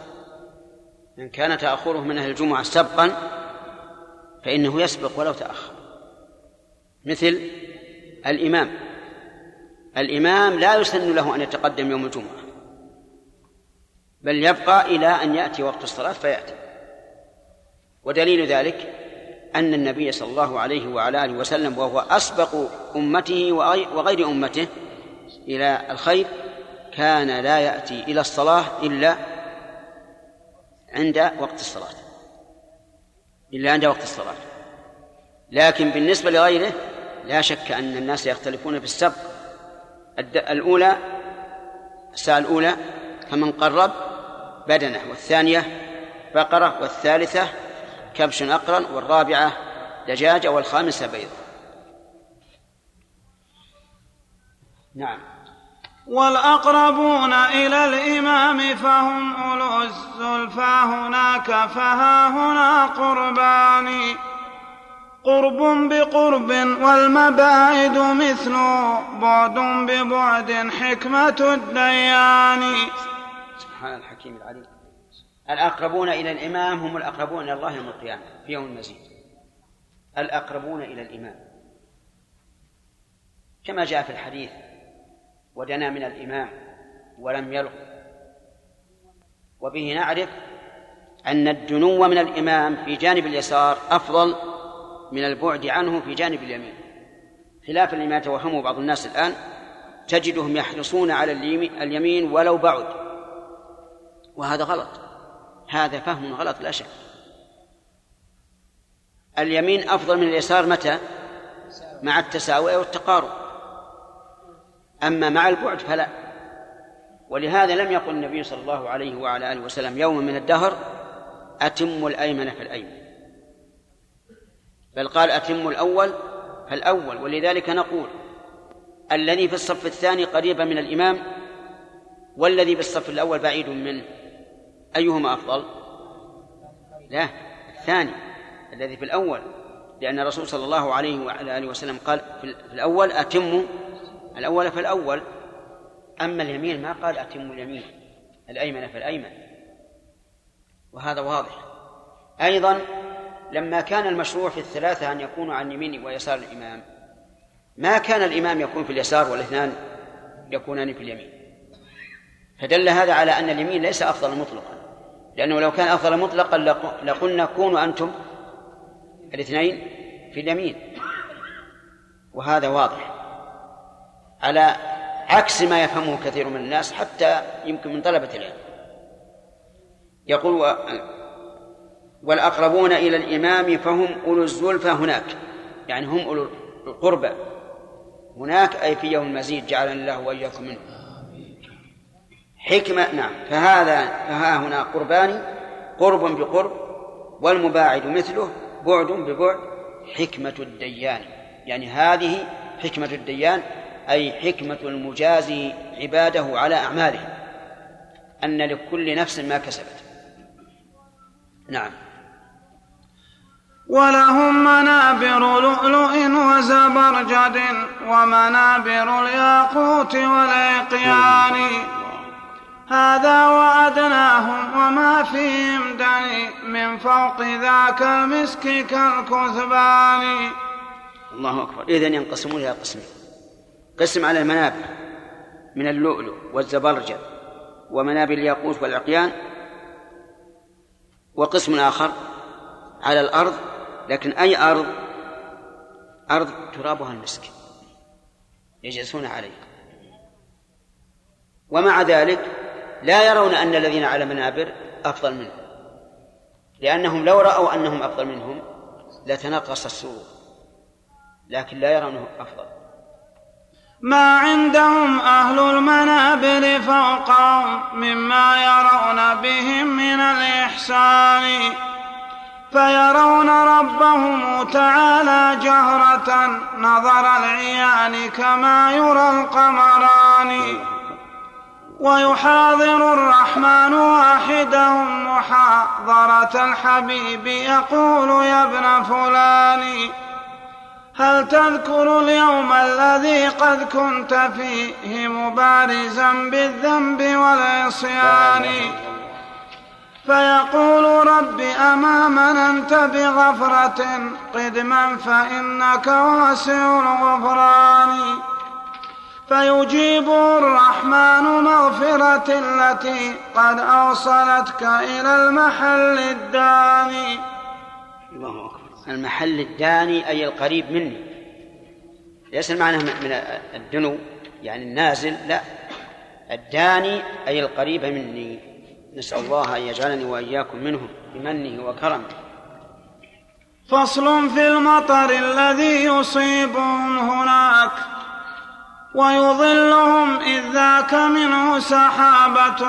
من كان تأخره من أهل الجمعة سبقا فإنه يسبق ولو تأخر. مثل الإمام. الإمام لا يسن له أن يتقدم يوم الجمعة. بل يبقى إلى أن يأتي وقت الصلاة فيأتي. ودليل ذلك أن النبي صلى الله عليه وعلى آله وسلم وهو أسبق أمته وغير أمته إلى الخير كان لا يأتي إلى الصلاة إلا عند وقت الصلاة. إلا عند وقت الصلاة. لكن بالنسبة لغيره لا شك أن الناس يختلفون في السبق. الأولى الساعة الأولى فمن قرب بدنه والثانية بقرة والثالثة كبش أقرن والرابعة دجاجة والخامسة بيض. نعم. والأقربون إلى الإمام فهم أولو الزلفى هناك فها هنا قربان. قرب بقرب والمباعد مثل بعد ببعد حكمة الديان. سبحان الحكيم العليم. الأقربون إلى الإمام هم الأقربون إلى الله يوم القيامة في يوم المزيد. الأقربون إلى الإمام. كما جاء في الحديث ودنا من الإمام ولم يلغ وبه نعرف أن الدنو من الإمام في جانب اليسار أفضل من البعد عنه في جانب اليمين. خلافا لما يتوهمه بعض الناس الآن تجدهم يحرصون على اليمين ولو بعد. وهذا غلط. هذا فهم غلط لا شك اليمين أفضل من اليسار متى؟ مع التساوي والتقارب أما مع البعد فلا. ولهذا لم يقل النبي صلى الله عليه وعلى آله وسلم يوما من الدهر أتم الأيمن فالأيمن بل قال أتم الأول فالأول ولذلك نقول الذي في الصف الثاني قريبا من الإمام والذي بالصف الأول بعيد منه. أيهما أفضل؟ لا الثاني الذي في الأول لأن الرسول صلى الله عليه وعلى آله وسلم قال في الأول أتموا الأول فالأول أما اليمين ما قال أتموا اليمين الأيمن فالأيمن وهذا واضح. أيضا لما كان المشروع في الثلاثة أن يكونوا عن يمين ويسار الإمام ما كان الإمام يكون في اليسار والاثنان يكونان في اليمين؟ فدل هذا على أن اليمين ليس أفضل مطلقا. لأنه لو كان أفضل مطلقا لقلنا كونوا أنتم الاثنين في اليمين. وهذا واضح. على عكس ما يفهمه كثير من الناس حتى يمكن من طلبة العلم. يقول والأقربون إلى الإمام فهم أولو الزلفى هناك. يعني هم أولو القربى. هناك أي في يوم المزيد جعلنا الله وإياكم منه. حكمة نعم. فهذا فها هنا قربان قرب بقرب والمباعد مثله بعد ببعد حكمة الديان. يعني هذه حكمة الديان أي حكمة المجازي عباده على أعمالهم أن لكل نفس ما كسبت. نعم. ولهم منابر لؤلؤ وزبرجد ومنابر الياقوت والعقيان. هذا وأدناهم وما فيهم دني من فوق ذاك المسك كالكثبان. الله أكبر. إذن ينقسمون إلى قسمين. قسم على المنابر من اللؤلؤ والزبرجد ومنابر الياقوت والعقيان وقسم آخر على الأرض لكن أي أرض؟ أرض ترابها المسك. يجلسون عليه. ومع ذلك لا يرون أن الذين على منابر أفضل منهم. لأنهم لو رأوا أنهم أفضل منهم لتنقص السرور لكن لا يرونه أفضل. ما عندهم أهل المنابر فوقهم مما يرون بهم من الإحسان. فيرون ربهم تعالى جهرة نظر العيان كما يرى القمران. ويحاضر الرحمن واحدهم محاضرة الحبيب. يقول يا ابن فلان هل تذكر اليوم الذي قد كنت فيه مبارزا بالذنب والعصيان؟ فيقول رب أمامن أنت بغفرة؟ قدما فإنك واسع الغفران. فيجيب الرحمن مغفرة التي قد أوصلتك إلى المحل الداني. الله أكبر. المحل الداني أي القريب مني. ليس المعنى من الدنو يعني النازل لا. الداني أي القريب مني. نسأل الله أن يجعلني وإياكم منهم بمنه وكرمه. فصل في المطر الذي يصيبهم هناك. ويظلهم إذ ذاك منه سحابة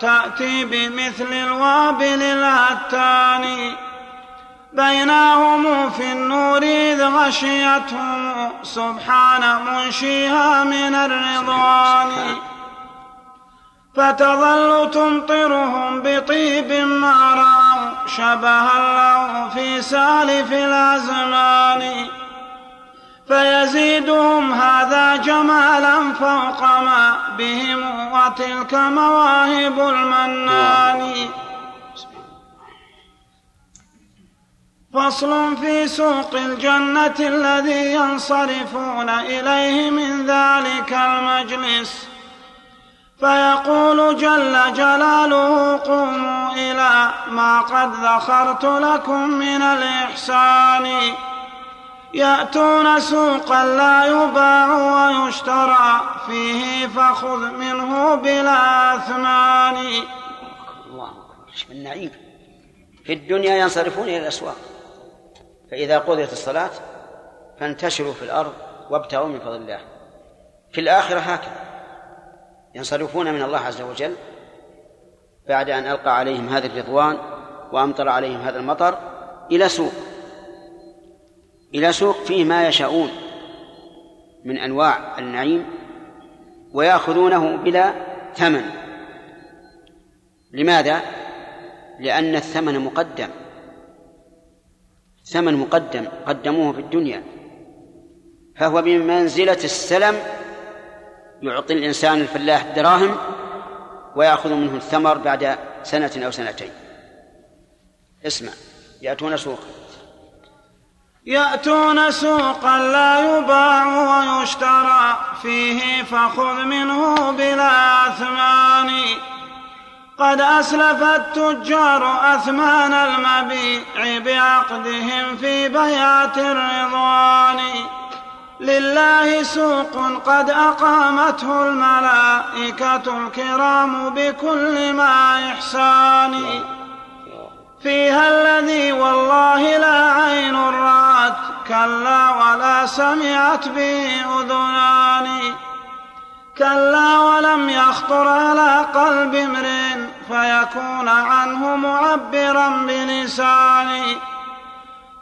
تأتي بمثل الوابل الهتان. بينهم في النور إذ غشيتهم سبحان منشيها من الرضوان. فتظل تمطرهم بطيب ما رأوا شبها له في سالف الأزمان. فيزيدهم هذا جمالا فوق ما بهم وتلك مواهب المنان. فصل في سوق الجنة الذي ينصرفون إليه من ذلك المجلس. فيقول جل جلاله قوموا إلى ما قد ذخرت لكم من الإحسان. يأتون سوقا لا يباع ويشترى فيه فخذ منه بلا أثمان الله النعيم. في الدنيا ينصرفون إلى الأسواق. فإذا قضيت الصلاة فانتشروا في الأرض وابتغوا من فضل الله. في الآخرة هكذا. ينصرفون من الله عز وجل بعد أن ألقى عليهم هذا الرضوان وأمطر عليهم هذا المطر إلى سوق. إلى سوق فيه ما يشاءون من أنواع النعيم ويأخذونه بلا ثمن. لماذا؟ لأن الثمن مقدم. ثمن مقدم قدموه في الدنيا. فهو بمنزلة السلم يعطي الإنسان الفلاح الدراهم ويأخذ منه الثمر بعد سنة أو سنتين. اسمع يأتون سوقا. يأتون سوقا لا يباع ويشترى فيه فخذ منه بلا أثمان. قد أسلف التجار أثمان المبيع بعقدهم في بيات الرضوان. لله سوق قد أقامته الملائكة الكرام بكل ما إحسان. فيها الذي والله لا عين رأت كلا ولا سمعت به أذنان كلا ولم يخطر على قلب امرئ فيكون عنه معبرا بلسانه.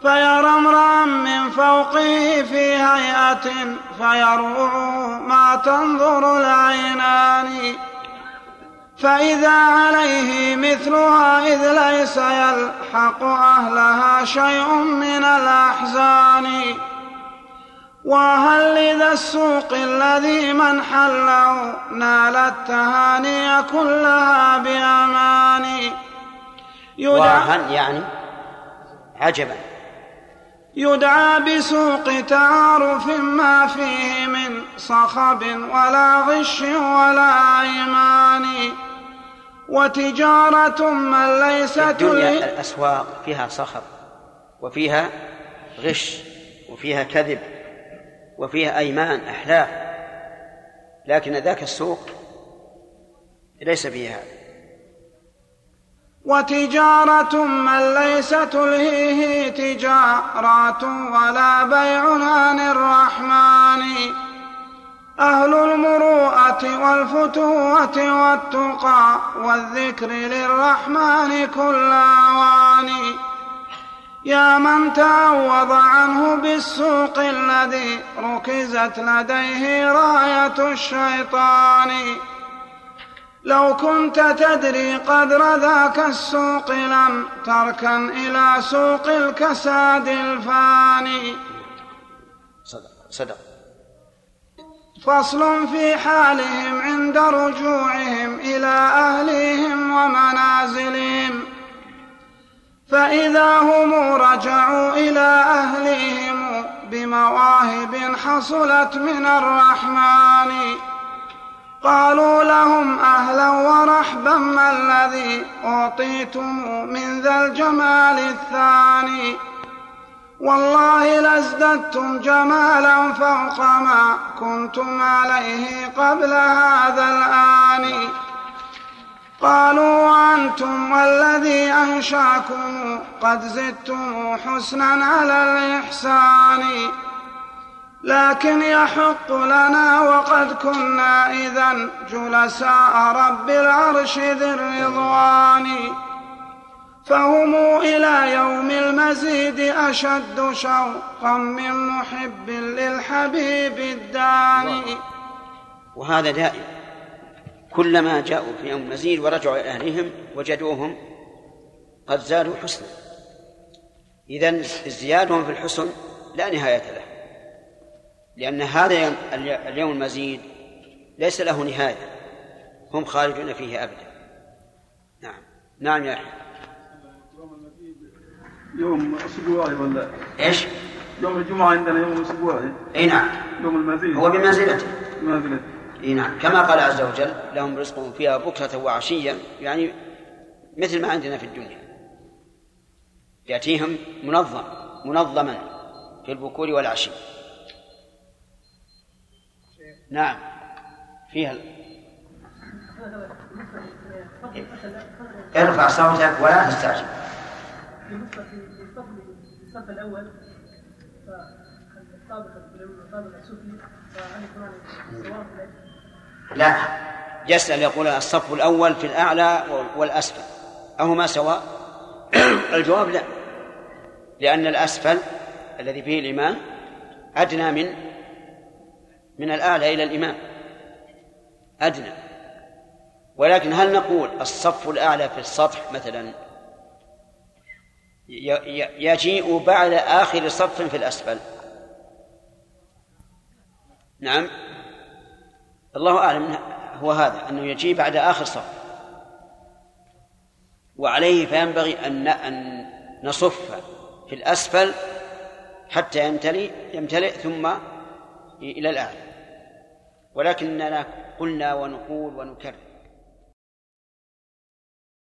فيرى امرأ من فوقه في هيئة فيروعه ما تنظر العينان. فإذا عليه مثلها إذ ليس يلحق أهلها شيء من الأحزان. وهل لذا السوق الذي من حله نال التهاني كلها بأمان وهل يعني عجبا. يدعى بسوق تعارف ما فيه من صخب ولا غش ولا أيمان. وتجارة من ليست الدنيا الأسواق فيها صخب وفيها غش وفيها كذب وفيها أيمان أحلاف. لكن ذاك السوق ليس فيها. وتجارة من ليس تلهيه تجارات ولا بيع عن الرحمن. أهل المروءة والفتوة والتقى والذكر للرحمن كل أوان يا من تعوض عنه بالسوق الذي ركزت لديه راية الشيطان. لو كنت تدري قدر ذاك السوق لم تركن إلى سوق الكساد الفاني. صدق فصل في حالهم عند رجوعهم إلى أهليهم ومنازلهم. فإذا هم رجعوا إلى أهليهم بمواهب حصلت من الرحمن. قالوا لهم أهلا ورحبا ما الذي أعطيتم من ذا الجمال الثاني؟ والله لازددتم جمالا فوق ما كنتم عليه قبل هذا الآن. قالوا وأنتم والذي أنشأكم قد زدتم حسنا على الإحسان. لكن يحق لنا وقد كنا إذا جلساء رب العرش ذي الرضوان. فهم إلى يوم المزيد أشد شوقا من محب للحبيب الداني. وهذا دائم. كلما جاءوا في يوم المزيد ورجعوا إلى أهلهم وجدوهم قد زادوا حسنا. إذا ازديادهم في الحسن لا نهاية له. لأن هذا اليوم المزيد ليس له نهاية. هم خارجون فيه أبدا. نعم. نعم يا أحمد يوم اسبوعي ولا إيش؟ يوم الجمعة عندنا يوم اسبوعي إي نعم. يوم المزيد. هو بمنزلته بمنزلته إي نعم. كما قال عز وجل لهم رزقهم فيها بكرة وعشيا يعني مثل ما عندنا في الدنيا. يأتيهم منظم منظما في البكور والعشي. نعم. فيها ارفع صوتك ولا تستعجل. بالنسبة للصف الأول الطابق السفلي فهل يكون سواء لا. يسأل يقول الصف الأول في الأعلى والأسفل. أهما سواء؟ [clears throat] الجواب لا. لأن الأسفل الذي فيه الإمام أدنى من من الأعلى إلى الإمام. أدنى. ولكن هل نقول الصف الأعلى في السطح مثلا يجيء بعد آخر صف في الأسفل؟ نعم. الله أعلم هو هذا أنه يجيء بعد آخر صف. وعليه فينبغي أن أن نصف في الأسفل حتى يمتلئ يمتلئ ثم إلى الأعلى ولكننا قلنا ونقول ونكرر.